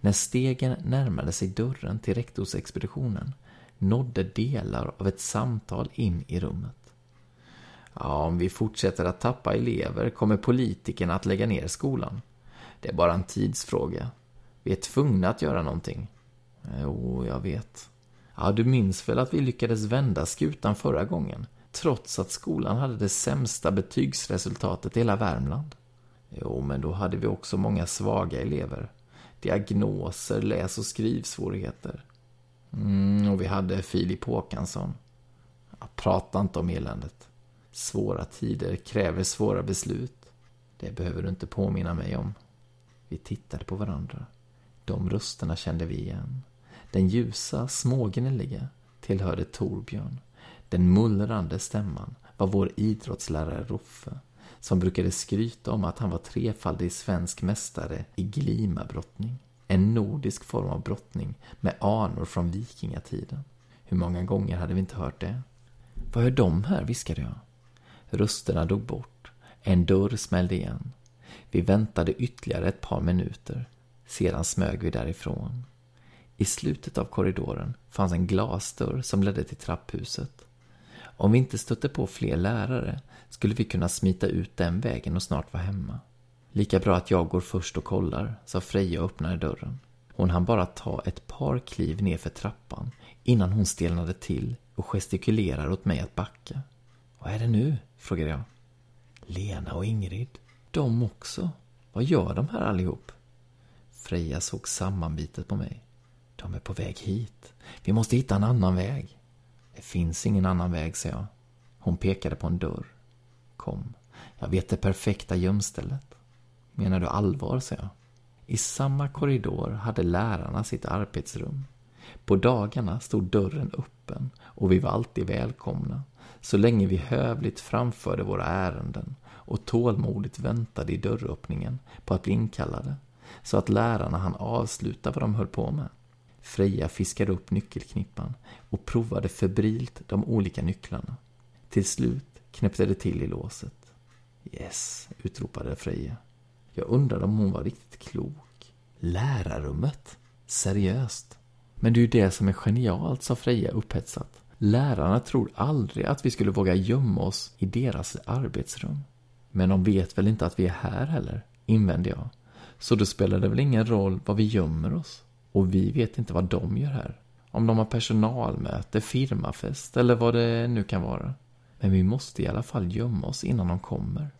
När stegen närmade sig dörren till rektorsexpeditionen nådde delar av ett samtal in i rummet. Ja, om vi fortsätter att tappa elever kommer politikerna att lägga ner skolan. Det är bara en tidsfråga. Vi är tvungna att göra någonting. Jo, jag vet. Ja, du minns väl att vi lyckades vända skutan förra gången? Trots att skolan hade det sämsta betygsresultatet i hela Värmland. Jo, men då hade vi också många svaga elever. Diagnoser, läs och skrivsvårigheter. Mm, och vi hade Filip Håkansson. Ja, prata inte om eländet. Svåra tider kräver svåra beslut. Det behöver du inte påminna mig om. Vi tittade på varandra. De rösterna kände vi igen. Den ljusa, smågnälliga tillhörde Torbjörn. Den mullrande stämman var vår idrottslärare Roffe som brukade skryta om att han var trefaldig svensk mästare i glimabrottning. En nordisk form av brottning med anor från vikingatiden. Hur många gånger hade vi inte hört det? Vad gör de här, viskade jag. Rösterna dog bort. En dörr smällde igen. Vi väntade ytterligare ett par minuter. Sedan smög vi därifrån. I slutet av korridoren fanns en glasdörr som ledde till trapphuset. Om vi inte stötte på fler lärare skulle vi kunna smita ut den vägen och snart vara hemma. Lika bra att jag går först och kollar, sa Freja och öppnade dörren. Hon hann bara ta ett par kliv ner för trappan innan hon stelnade till och gestikulerade åt mig att backa. Vad är det nu? frågade jag. Lena och Ingrid. De också. Vad gör de här allihop? Freja såg sammanbitet på mig. De är på väg hit. Vi måste hitta en annan väg. Det finns ingen annan väg, sa jag. Hon pekade på en dörr. Kom, jag vet det perfekta gömstället. Menar du allvar, sa jag. I samma korridor hade lärarna sitt arbetsrum. På dagarna stod dörren öppen och vi var alltid välkomna, så länge vi hövligt framförde våra ärenden och tålmodigt väntade i dörröppningen på att bli inkallade, så att lärarna hann avsluta vad de höll på med. Freja fiskade upp nyckelknippan och provade febrilt de olika nycklarna. Till slut knäppte det till i låset. Yes, utropade Freja. Jag undrade om hon var riktigt klok. Lärarrummet? Seriöst? Men det är ju det som är genialt, sa Freja upphetsat. Lärarna tror aldrig att vi skulle våga gömma oss i deras arbetsrum. Men de vet väl inte att vi är här heller, invände jag. Så då spelar det väl ingen roll var vi gömmer oss. Och vi vet inte vad de gör här. Om de har personalmöte, firmafest eller vad det nu kan vara. Men vi måste i alla fall gömma oss innan de kommer.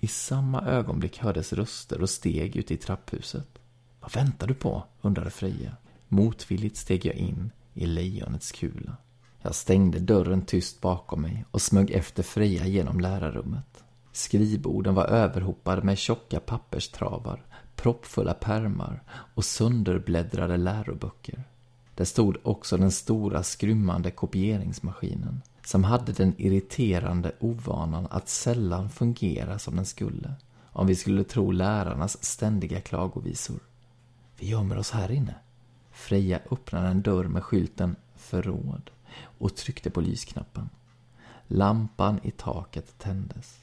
I samma ögonblick hördes röster och steg ute i trapphuset. Vad väntar du på? undrade Freja. Motvilligt steg jag in i lejonets kula. Jag stängde dörren tyst bakom mig och smög efter Freja genom lärarrummet. Skrivborden var överhopade med tjocka papperstravar, proppfulla pärmar och sönderbläddrade läroböcker. Där stod också den stora skrymmande kopieringsmaskinen som hade den irriterande ovanan att sällan fungera som den skulle, om vi skulle tro lärarnas ständiga klagovisor. Vi gömmer oss här inne. Freja öppnade en dörr med skylten ”Förråd” och tryckte på lysknappen. Lampan i taket tändes.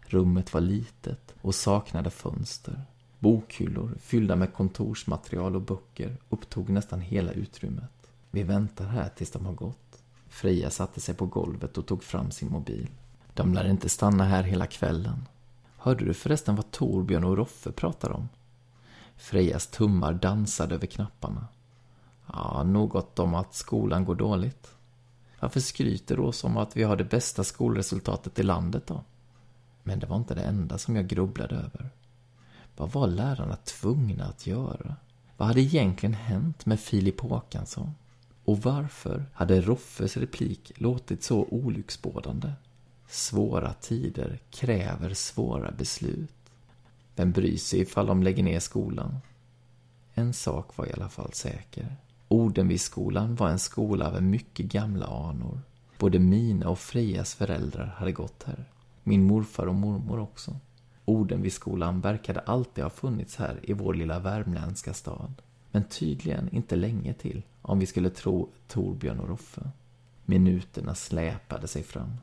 Rummet var litet och saknade fönster. Bokhyllor fyllda med kontorsmaterial och böcker upptog nästan hela utrymmet. Vi väntar här tills de har gått. Freja satte sig på golvet och tog fram sin mobil. De lär inte stanna här hela kvällen. Hörde du förresten vad Torbjörn och Roffe pratar om? Frejas tummar dansade över knapparna. Ja, något om att skolan går dåligt. Varför skryter du oss om att vi har det bästa skolresultatet i landet då? Men det var inte det enda som jag grubblade över. Vad var lärarna tvungna att göra? Vad hade egentligen hänt med Filip Håkansson? Och varför hade Roffes replik låtit så olycksbådande? Svåra tider kräver svåra beslut. Vem bryr sig ifall de lägger ner skolan? En sak var i alla fall säker. Odenvidsskolan var en skola med mycket gamla anor. Både mina och Frejas föräldrar hade gått här. Min morfar och mormor också. Orden vid skolan verkade alltid ha funnits här i vår lilla värmländska stad. Men tydligen inte länge till, om vi skulle tro Torbjörn och Roffe. Minuterna släpade sig fram.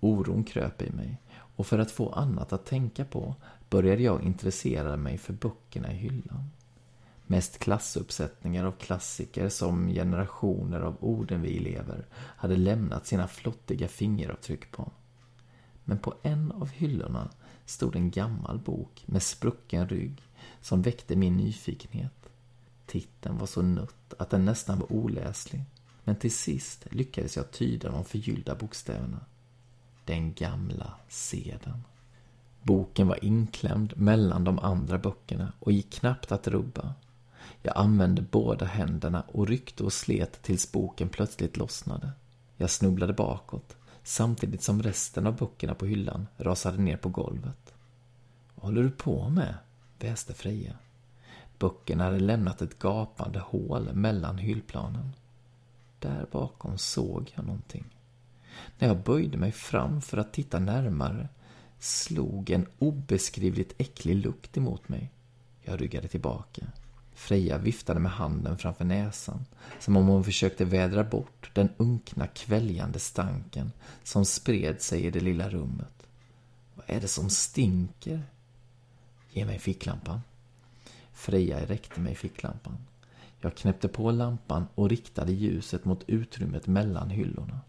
Oron kröp i mig och för att få annat att tänka på började jag intressera mig för böckerna i hyllan. Mest klassuppsättningar av klassiker som generationer av Odenvi-elever hade lämnat sina flottiga fingeravtryck på. Men på en av hyllorna stod en gammal bok med sprucken rygg som väckte min nyfikenhet. Titeln var så nött att den nästan var oläslig. Men till sist lyckades jag tyda de förgyllda bokstäverna. Den gamla seden. Boken var inklämd mellan de andra böckerna och gick knappt att rubba. Jag använde båda händerna och ryckte och slet tills boken plötsligt lossnade. Jag snubblade bakåt, samtidigt som resten av böckerna på hyllan rasade ner på golvet. Vad håller du på med? väste Freja. Böckerna hade lämnat ett gapande hål mellan hyllplanen. Där bakom såg jag någonting. När jag böjde mig fram för att titta närmare slog en obeskrivligt äcklig lukt emot mig. Jag ryggade tillbaka. Freja viftade med handen framför näsan, som om hon försökte vädra bort den unkna kväljande stanken som spred sig i det lilla rummet. Vad är det som stinker? Ge mig ficklampan. Freja räckte mig ficklampan. Jag knäppte på lampan och riktade ljuset mot utrymmet mellan hyllorna.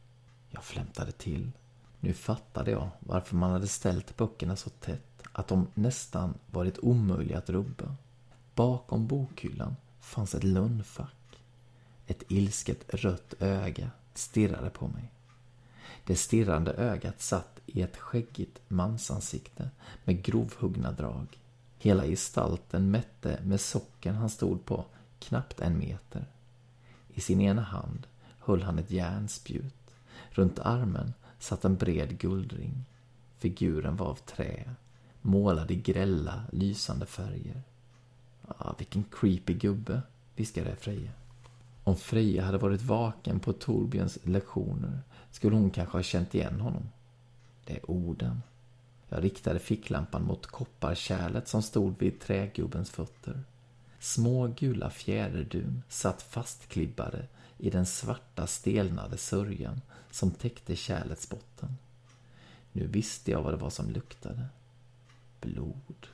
Jag flämtade till. Nu fattade jag varför man hade ställt böckerna så tätt att de nästan varit omöjliga att rubba. Bakom bokhyllan fanns ett lönnfack. Ett ilsket rött öga stirrade på mig. Det stirrande ögat satt i ett skäggigt mansansikte med grovhuggna drag. Hela gestalten mätte med socken han stod på knappt en meter. I sin ena hand höll han ett järnspjut. Runt armen satt en bred guldring. Figuren var av trä, målad i grälla, lysande färger. Ah, vilken creepy gubbe, viskade Freja. Om Freja hade varit vaken på Torbjörns lektioner skulle hon kanske ha känt igen honom. Det är orden. Jag riktade ficklampan mot kopparkärlet som stod vid trägubbens fötter. Små gula fjäderdun satt fastklibbade i den svarta stelnade sörjan som täckte kärlets botten. Nu visste jag vad det var som luktade. Blod.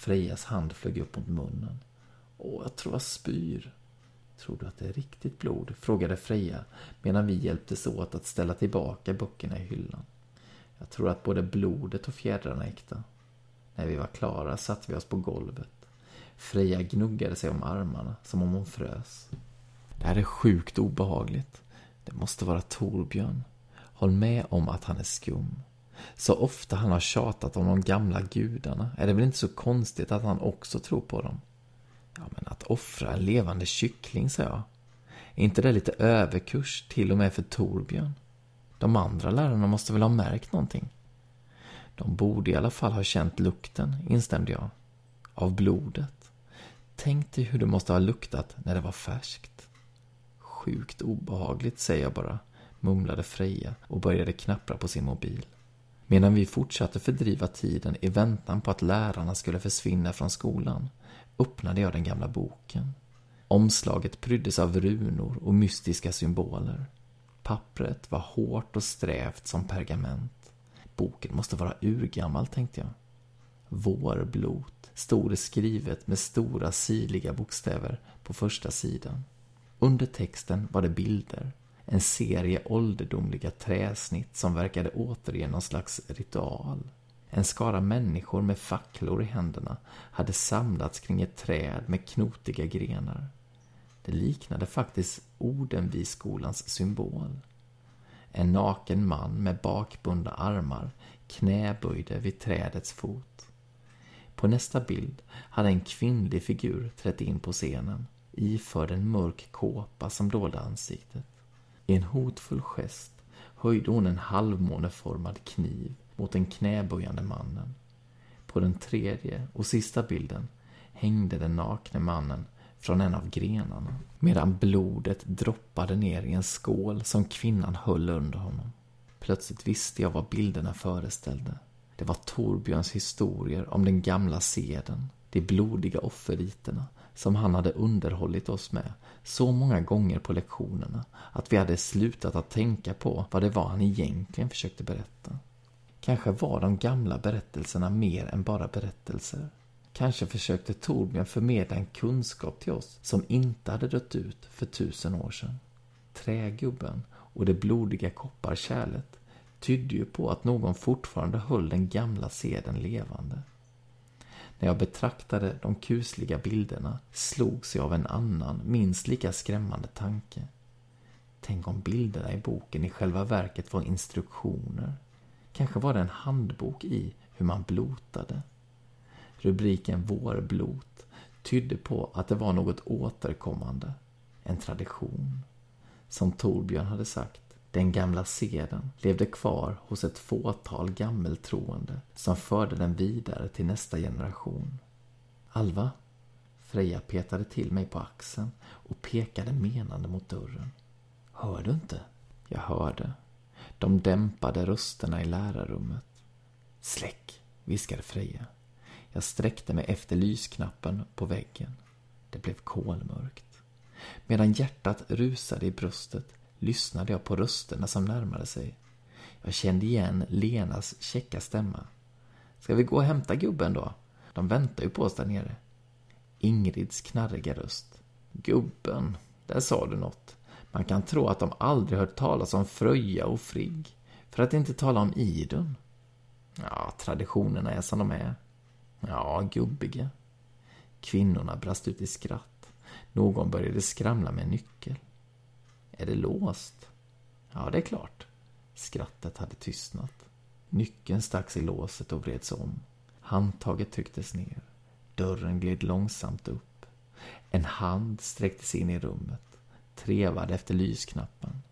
Frejas hand flög upp mot munnen. Åh, jag tror jag spyr. Tror du att det är riktigt blod? frågade Freja medan vi hjälptes åt att ställa tillbaka böckerna i hyllan. Jag tror att både blodet och fjädrarna är äkta. När vi var klara satte vi oss på golvet. Freja gnuggade sig om armarna som om hon frös. Det här är sjukt obehagligt. Det måste vara Torbjörn. Håll med om att han är skum. Så ofta han har tjatat om de gamla gudarna är det väl inte så konstigt att han också tror på dem. Ja, men att offra en levande kyckling, sa jag. Är inte det lite överkurs till och med för Torbjörn? De andra lärarna måste väl ha märkt någonting? De borde i alla fall ha känt lukten, instämde jag. Av blodet. Tänk dig hur det måste ha luktat när det var färskt. Sjukt obehagligt, säger jag bara, mumlade Freja och började knappra på sin mobil. Medan vi fortsatte fördriva tiden i väntan på att lärarna skulle försvinna från skolan öppnade jag den gamla boken. Omslaget pryddes av runor och mystiska symboler. Pappret var hårt och strävt som pergament. Boken måste vara urgammal, tänkte jag. Vårblot stod det skrivet med stora sirliga bokstäver på första sidan. Under texten var det bilder. En serie ålderdomliga träsnitt som verkade återge någon slags ritual. En skara människor med facklor i händerna hade samlats kring ett träd med knotiga grenar. Det liknade faktiskt Odenviskolans symbol. En naken man med bakbundna armar knäböjde vid trädets fot. På nästa bild hade en kvinnlig figur trätt in på scenen iförd en mörk kåpa som dolde ansiktet. I en hotfull gest höjde hon en halvmåneformad kniv mot den knäböjande mannen. På den tredje och sista bilden hängde den nakne mannen från en av grenarna medan blodet droppade ner i en skål som kvinnan höll under honom. Plötsligt visste jag vad bilderna föreställde. Det var Torbjörns historier om den gamla seden, de blodiga offerriterna som han hade underhållit oss med så många gånger på lektionerna att vi hade slutat att tänka på vad det var han egentligen försökte berätta. Kanske var de gamla berättelserna mer än bara berättelser. Kanske försökte Torbjörn förmedla en kunskap till oss som inte hade dött ut för tusen år sedan. Trägubben och det blodiga kopparkärlet tydde ju på att någon fortfarande höll den gamla seden levande. När jag betraktade de kusliga bilderna slogs jag av en annan, minst lika skrämmande tanke. Tänk om bilderna i boken i själva verket var instruktioner. Kanske var det en handbok i hur man blotade. Rubriken Vårblot tydde på att det var något återkommande, en tradition. Som Torbjörn hade sagt, den gamla seden levde kvar hos ett fåtal gammeltroende som förde den vidare till nästa generation. Alva? Freja petade till mig på axeln och pekade menande mot dörren. Hör du inte? Jag hörde. De dämpade rösterna i lärarrummet. Släck, viskade Freja. Jag sträckte mig efter lysknappen på väggen. Det blev kolmörkt. Medan hjärtat rusade i bröstet lyssnade jag på rösterna som närmade sig. Jag kände igen Lenas käcka stämma. Ska vi gå och hämta gubben då? De väntar ju på oss där nere. Ingrids knarriga röst. Gubben, där sa du något. Man kan tro att de aldrig hört talas om Fröja och Frigg. För att inte tala om Idun. Ja, traditionerna är som de är. Ja, gubbiga. Kvinnorna brast ut i skratt. Någon började skramla med en nyckel. Är det låst? Ja, det är klart. Skrattet hade tystnat. Nyckeln stacks i låset och vreds om. Handtaget trycktes ner. Dörren gled långsamt upp. En hand sträcktes in i rummet, trevade efter lysknappen.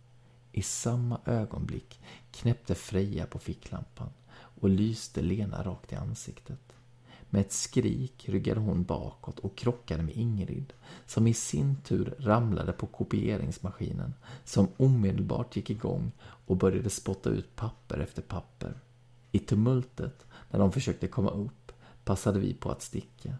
I samma ögonblick knäppte Freja på ficklampan och lyste Lena rakt i ansiktet. Med ett skrik ryggade hon bakåt och krockade med Ingrid, som i sin tur ramlade på kopieringsmaskinen, som omedelbart gick igång och började spotta ut papper efter papper. I tumultet, när de försökte komma upp, passade vi på att sticka.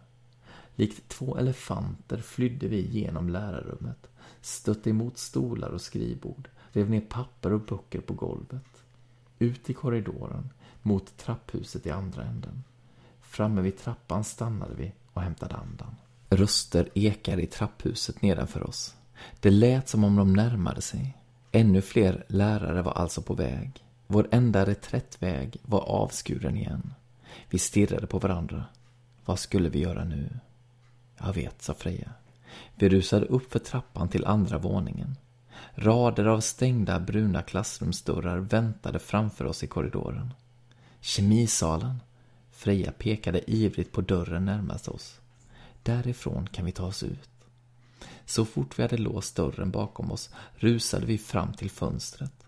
Likt två elefanter flydde vi genom lärarrummet, stötte emot stolar och skrivbord, rev ner papper och böcker på golvet. Ut i korridoren, mot trapphuset i andra änden. Framme vid trappan stannade vi och hämtade andan. Röster ekade i trapphuset nedanför oss. Det lät som om de närmade sig. Ännu fler lärare var alltså på väg. Vår enda reträttväg var avskuren igen. Vi stirrade på varandra. Vad skulle vi göra nu? Jag vet, sa Freja. Vi rusade upp för trappan till andra våningen. Rader av stängda bruna klassrumsdörrar väntade framför oss i korridoren. Kemisalen, Freja pekade ivrigt på dörren närmast oss. Därifrån kan vi ta oss ut. Så fort vi hade låst dörren bakom oss rusade vi fram till fönstret.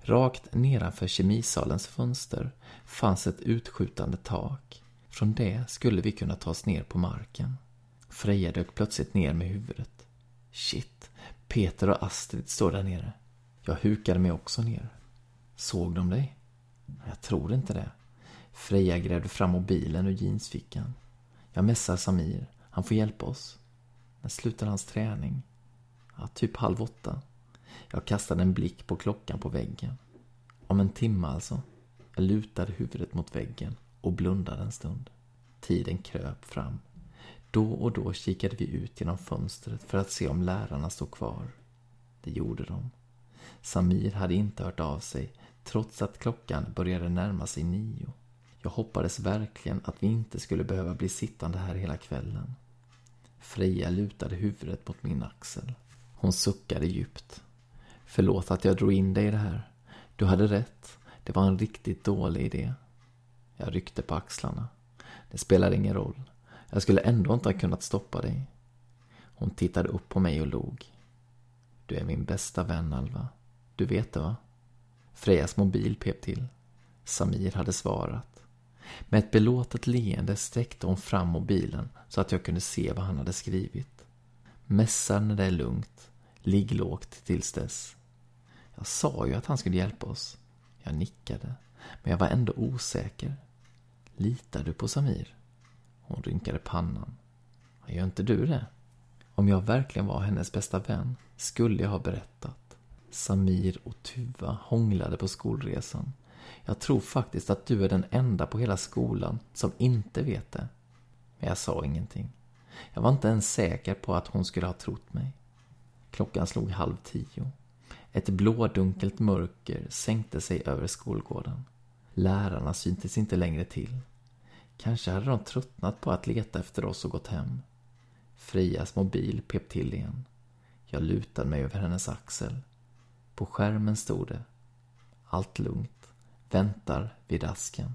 Rakt nedanför kemisalens fönster fanns ett utskjutande tak. Från det skulle vi kunna ta oss ner på marken. Freja dök plötsligt ner med huvudet. Shit, Peter och Astrid står där nere. Jag hukade mig också ner. Såg de dig? Jag tror inte det. Freja grävde fram mobilen ur jeansfickan. Jag messar Samir. Han får hjälpa oss. När slutar hans träning? Ja, typ halv åtta. Jag kastade en blick på klockan på väggen. Om en timme alltså. Jag lutade huvudet mot väggen och blundade en stund. Tiden kröp fram. Då och då kikade vi ut genom fönstret för att se om lärarna stod kvar. Det gjorde de. Samir hade inte hört av sig trots att klockan började närma sig nio. Jag hoppades verkligen att vi inte skulle behöva bli sittande här hela kvällen. Freja lutade huvudet mot min axel. Hon suckade djupt. Förlåt att jag drog in dig i det här. Du hade rätt. Det var en riktigt dålig idé. Jag ryckte på axlarna. Det spelar ingen roll. Jag skulle ändå inte ha kunnat stoppa dig. Hon tittade upp på mig och log. Du är min bästa vän, Alva. Du vet det, va? Frejas mobil pep till. Samir hade svarat. Med ett belåtet leende sträckte hon fram mobilen så att jag kunde se vad han hade skrivit. Mässa när det är lugnt. Ligg lågt tills dess. Jag sa ju att han skulle hjälpa oss. Jag nickade, men jag var ändå osäker. Litar du på Samir? Hon rynkade pannan. Gör inte du det? Om jag verkligen var hennes bästa vän skulle jag ha berättat. Samir och Tuva hånglade på skolresan. Jag tror faktiskt att du är den enda på hela skolan som inte vet det. Men jag sa ingenting. Jag var inte ens säker på att hon skulle ha trott mig. Klockan slog halv tio. Ett blådunkelt mörker sänkte sig över skolgården. Lärarna syntes inte längre till. Kanske hade de tröttnat på att leta efter oss och gått hem. Frias mobil pep till igen. Jag lutade mig över hennes axel. På skärmen stod det. Allt lugnt. Väntar vid asken.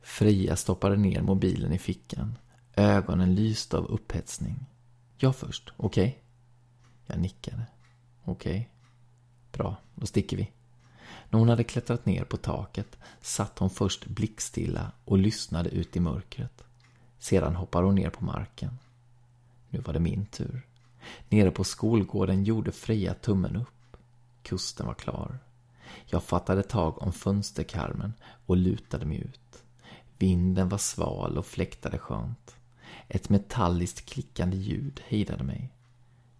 Fria stoppade ner mobilen i fickan. Ögonen lyste av upphetsning. Jag först, okej? Okay? Jag nickade. Okej. Okay. Bra, då sticker vi. När hon hade klättrat ner på taket satt hon först blickstilla och lyssnade ut i mörkret. Sedan hoppade hon ner på marken. Nu var det min tur. Nere på skolgården gjorde Freja tummen upp. Kusten var klar. Jag fattade tag om fönsterkarmen och lutade mig ut. Vinden var sval och fläktade skönt. Ett metalliskt klickande ljud hejdade mig.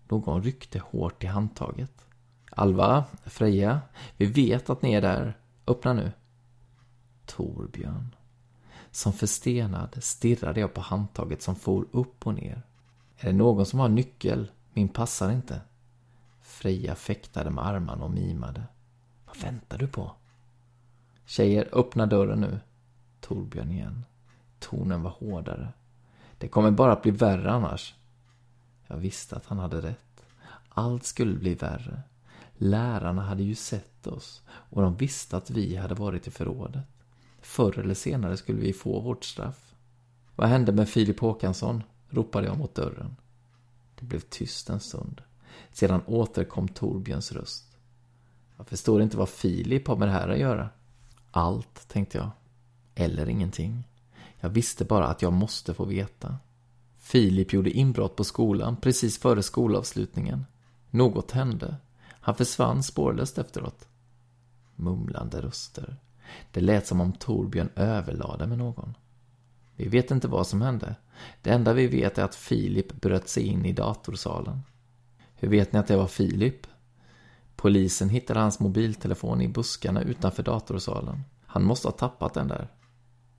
Någon ryckte hårt i handtaget. Alva, Freja, vi vet att ni är där. Öppna nu. Torbjörn. Som förstenad stirrade jag på handtaget som for upp och ner. Är det någon som har nyckel? Min passar inte. Freja fäktade med armarna och mimade. Vad väntar du på? Tjejer, öppna dörren nu. Torbjörn igen. Tonen var hårdare. Det kommer bara att bli värre annars. Jag visste att han hade rätt. Allt skulle bli värre. Lärarna hade ju sett oss och de visste att vi hade varit i förrådet. Förr eller senare skulle vi få vårt straff. Vad hände med Filip Håkansson? ropade jag mot dörren. Det blev tyst en stund. Sedan återkom Torbjörns röst. Jag förstår inte vad Filip har med det här att göra. Allt, tänkte jag. Eller ingenting. Jag visste bara att jag måste få veta. Filip gjorde inbrott på skolan precis före skolavslutningen. Något hände. Han försvann spårlöst efteråt. Mumlande röster. Det lät som om Torbjörn överlade med någon. Vi vet inte vad som hände. Det enda vi vet är att Filip bröt sig in i datorsalen. Hur vet ni att det var Filip? Polisen hittade hans mobiltelefon i buskarna utanför datorsalen. Han måste ha tappat den där.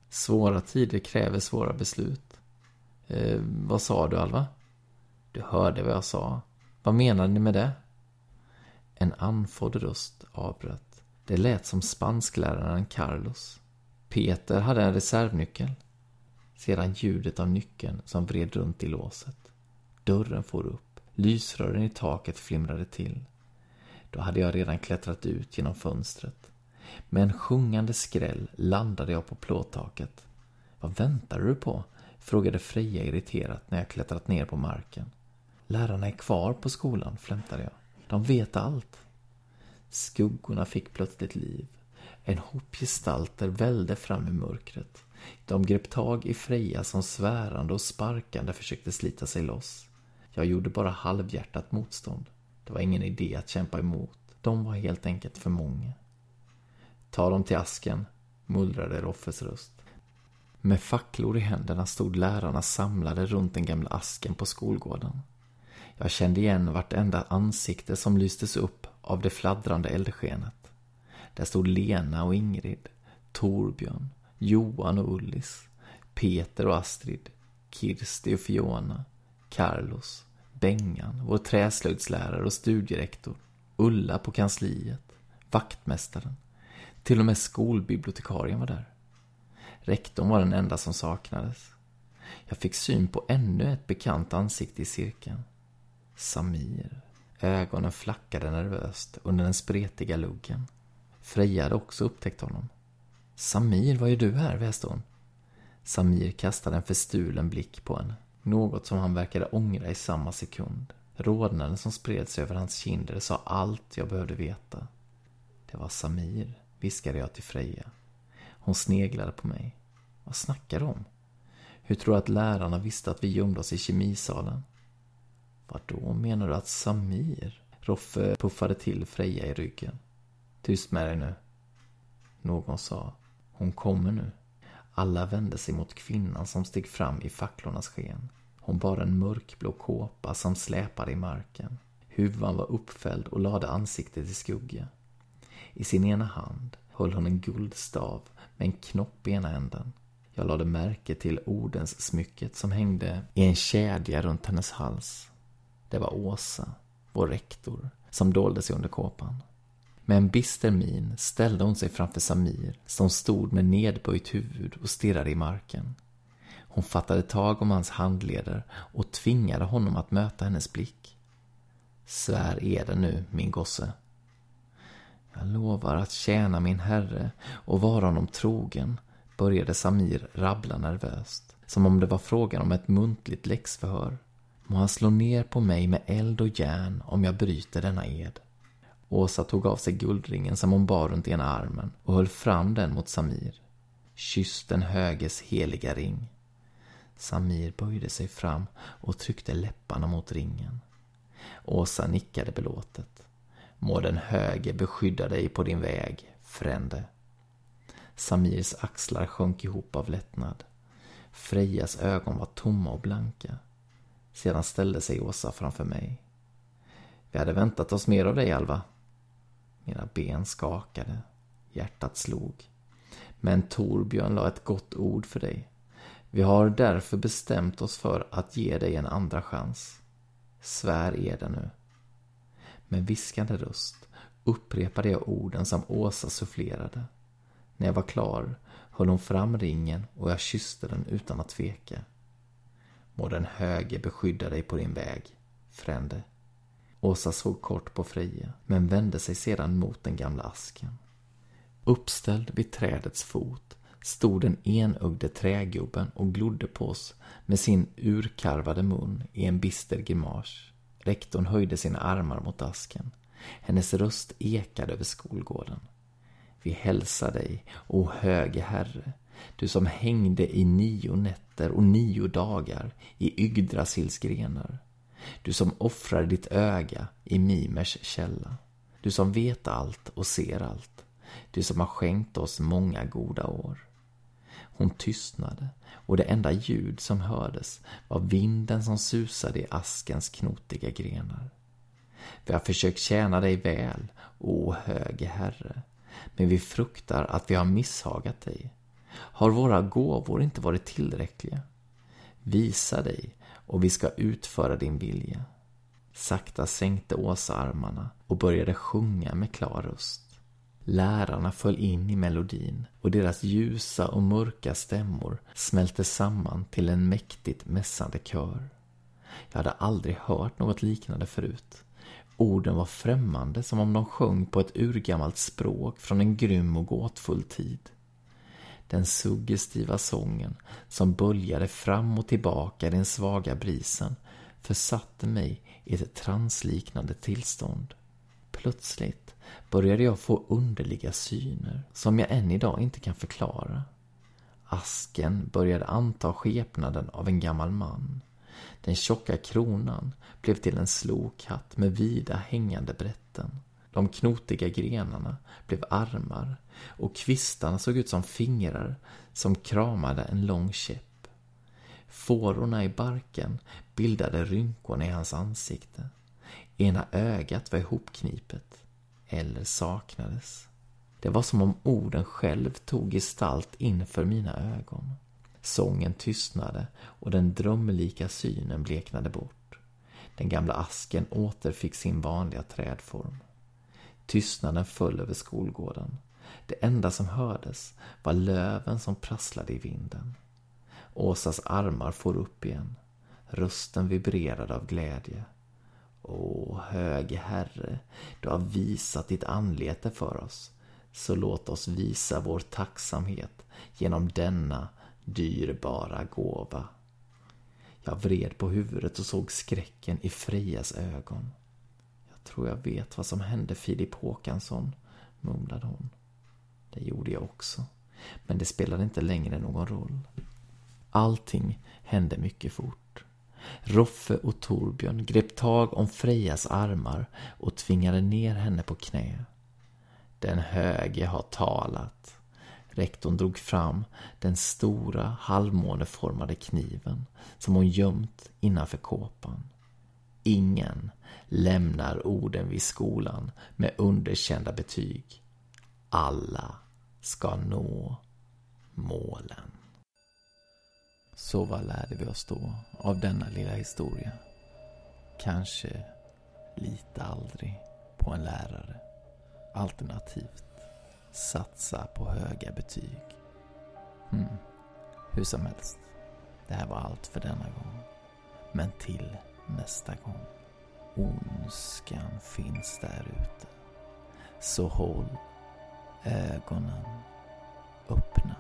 Svåra tider kräver svåra beslut. Eh, vad sa du, Alva? Du hörde vad jag sa. Vad menade ni med det? En andfådd röst avbröt. Det lät som spanskläraren Carlos. Peter hade en reservnyckel. Sedan ljudet av nyckeln som vred runt i låset. Dörren for upp. Lysrören i taket flimrade till. Då hade jag redan klättrat ut genom fönstret. Med en sjungande skräll landade jag på plåttaket. Vad väntade du på? frågade Freja irriterat när jag klättrat ner på marken. Lärarna är kvar på skolan, flämtade jag. De vet allt. Skuggorna fick plötsligt liv. En hop gestalter välde fram i mörkret. De grep tag i Freja som svärande och sparkande försökte slita sig loss. Jag gjorde bara halvhjärtat motstånd. Det var ingen idé att kämpa emot. De var helt enkelt för många. Ta dem till asken, mullrade Roffes röst. Med facklor i händerna stod lärarna samlade runt den gamla asken på skolgården. Jag kände igen vartenda ansikte som lystes upp av det fladdrande eldskenet. Där stod Lena och Ingrid, Torbjörn, Johan och Ullis, Peter och Astrid, Kirsti och Fiona, Carlos, Bengan, vår träslöjdslärare och studierektor, Ulla på kansliet, vaktmästaren. Till och med skolbibliotekarien var där. Rektorn var den enda som saknades. Jag fick syn på ännu ett bekant ansikte i cirkeln. Samir. Ögonen flackade nervöst under den spretiga luggen. Freja hade också upptäckt honom. Samir, vad gör du här? väste hon. Samir kastade en förstulen blick på henne. Något som han verkade ångra i samma sekund. Rodnaden som spred sig över hans kinder sa allt jag behövde veta. Det var Samir, viskade jag till Freja. Hon sneglade på mig. Vad snackar du om? Hur tror du att lärarna visste att vi gömde oss i kemisalen? Vad då menar du att Samir? Roffe puffade till Freja i ryggen. Tyst med dig nu. Någon sa. Hon kommer nu. Alla vände sig mot kvinnan som steg fram i facklornas sken. Hon bar en mörkblå kåpa som släpade i marken. Huvan var uppfälld och lade ansiktet i skugga. I sin ena hand höll hon en guldstav med en knopp i ena änden. Jag lade märke till ordens smycket som hängde i en kedja runt hennes hals. Det var Åsa, vår rektor, som dolde sig under kåpan. Med en bister min ställde hon sig framför Samir som stod med nedböjt huvud och stirrade i marken. Hon fattade tag om hans handleder och tvingade honom att möta hennes blick. Svär är det nu, min gosse. Jag lovar att tjäna min herre och vara honom trogen, började Samir rabbla nervöst, som om det var frågan om ett muntligt läxförhör. Må han slå ner på mig med eld och järn om jag bryter denna ed. Åsa tog av sig guldringen som hon bar runt ena armen och höll fram den mot Samir. Kyss den höges heliga ring. Samir böjde sig fram och tryckte läpparna mot ringen. Åsa nickade belåtet. Må den höge beskydda dig på din väg, frände. Samirs axlar sjönk ihop av lättnad. Frejas ögon var tomma och blanka. Sedan ställde sig Åsa framför mig. Vi hade väntat oss mer av dig, Alva. Mina ben skakade. Hjärtat slog. Men Torbjörn la ett gott ord för dig. Vi har därför bestämt oss för att ge dig en andra chans. Svär eder det nu. Med viskande röst upprepade jag orden som Åsa sufflerade. När jag var klar höll hon fram ringen och jag kysste den utan att tveka. Må den höge beskydda dig på din väg, frände. Åsa såg kort på Freja, men vände sig sedan mot den gamla asken. Uppställd vid trädets fot stod den enögde trägubben och glodde på oss med sin urkarvade mun i en bister grimas. Rektorn höjde sina armar mot asken. Hennes röst ekade över skolgården. Vi hälsar dig, o höge herre, du som hängde i nio nätter och nio dagar i Yggdrasils grenar. Du som offrar ditt öga i Mimers källa. Du som vet allt och ser allt. Du som har skänkt oss många goda år. Hon tystnade och det enda ljud som hördes var vinden som susade i askens knotiga grenar. Vi har försökt tjäna dig väl, o höge herre, men vi fruktar att vi har misshagat dig. Har våra gåvor inte varit tillräckliga? Visa dig och vi ska utföra din vilja. Sakta sänkte Åsa armarna och började sjunga med klar röst. Lärarna föll in i melodin och deras ljusa och mörka stämmor smälte samman till en mäktigt mässande kör. Jag hade aldrig hört något liknande förut. Orden var främmande som om de sjöng på ett urgammalt språk från en grym och gåtfull tid. Den suggestiva sången som böljade fram och tillbaka i den svaga brisen försatte mig i ett transliknande tillstånd. Plötsligt började jag få underliga syner som jag än idag inte kan förklara. Asken började anta skepnaden av en gammal man. Den tjocka kronan blev till en slokhatt med vida hängande brätten. De knotiga grenarna blev armar och kvistarna såg ut som fingrar som kramade en lång käpp. Fårorna i barken bildade rynkorna i hans ansikte. Ena ögat var ihopknipet, eller saknades. Det var som om orden själv tog gestalt inför mina ögon. Sången tystnade och den drömlika synen bleknade bort. Den gamla asken återfick sin vanliga trädform. Tystnaden föll över skolgården. Det enda som hördes var löven som prasslade i vinden. Åsas armar for upp igen. Rösten vibrerade av glädje. Åh, höge Herre, du har visat ditt anlete för oss. Så låt oss visa vår tacksamhet genom denna dyrbara gåva. Jag vred på huvudet och såg skräcken i Frejas ögon. Jag tror jag vet vad som hände Filip Håkansson, mumlade hon. Det gjorde jag också. Men det spelade inte längre någon roll. Allting hände mycket fort. Roffe och Torbjörn grep tag om Frejas armar och tvingade ner henne på knä. Den höge har talat. Rektorn drog fram den stora halvmåneformade kniven som hon gömt innanför kåpan. Ingen lämnar orden vid skolan med underkända betyg. Alla ska nå målen. Så vad lärde vi oss då av denna lilla historia? Kanske lita aldrig på en lärare. Alternativt satsa på höga betyg. Hmm. Hur som helst, det här var allt för denna gång. Men till nästa gång. Ondskan finns där ute. Så håll ögonen öppna.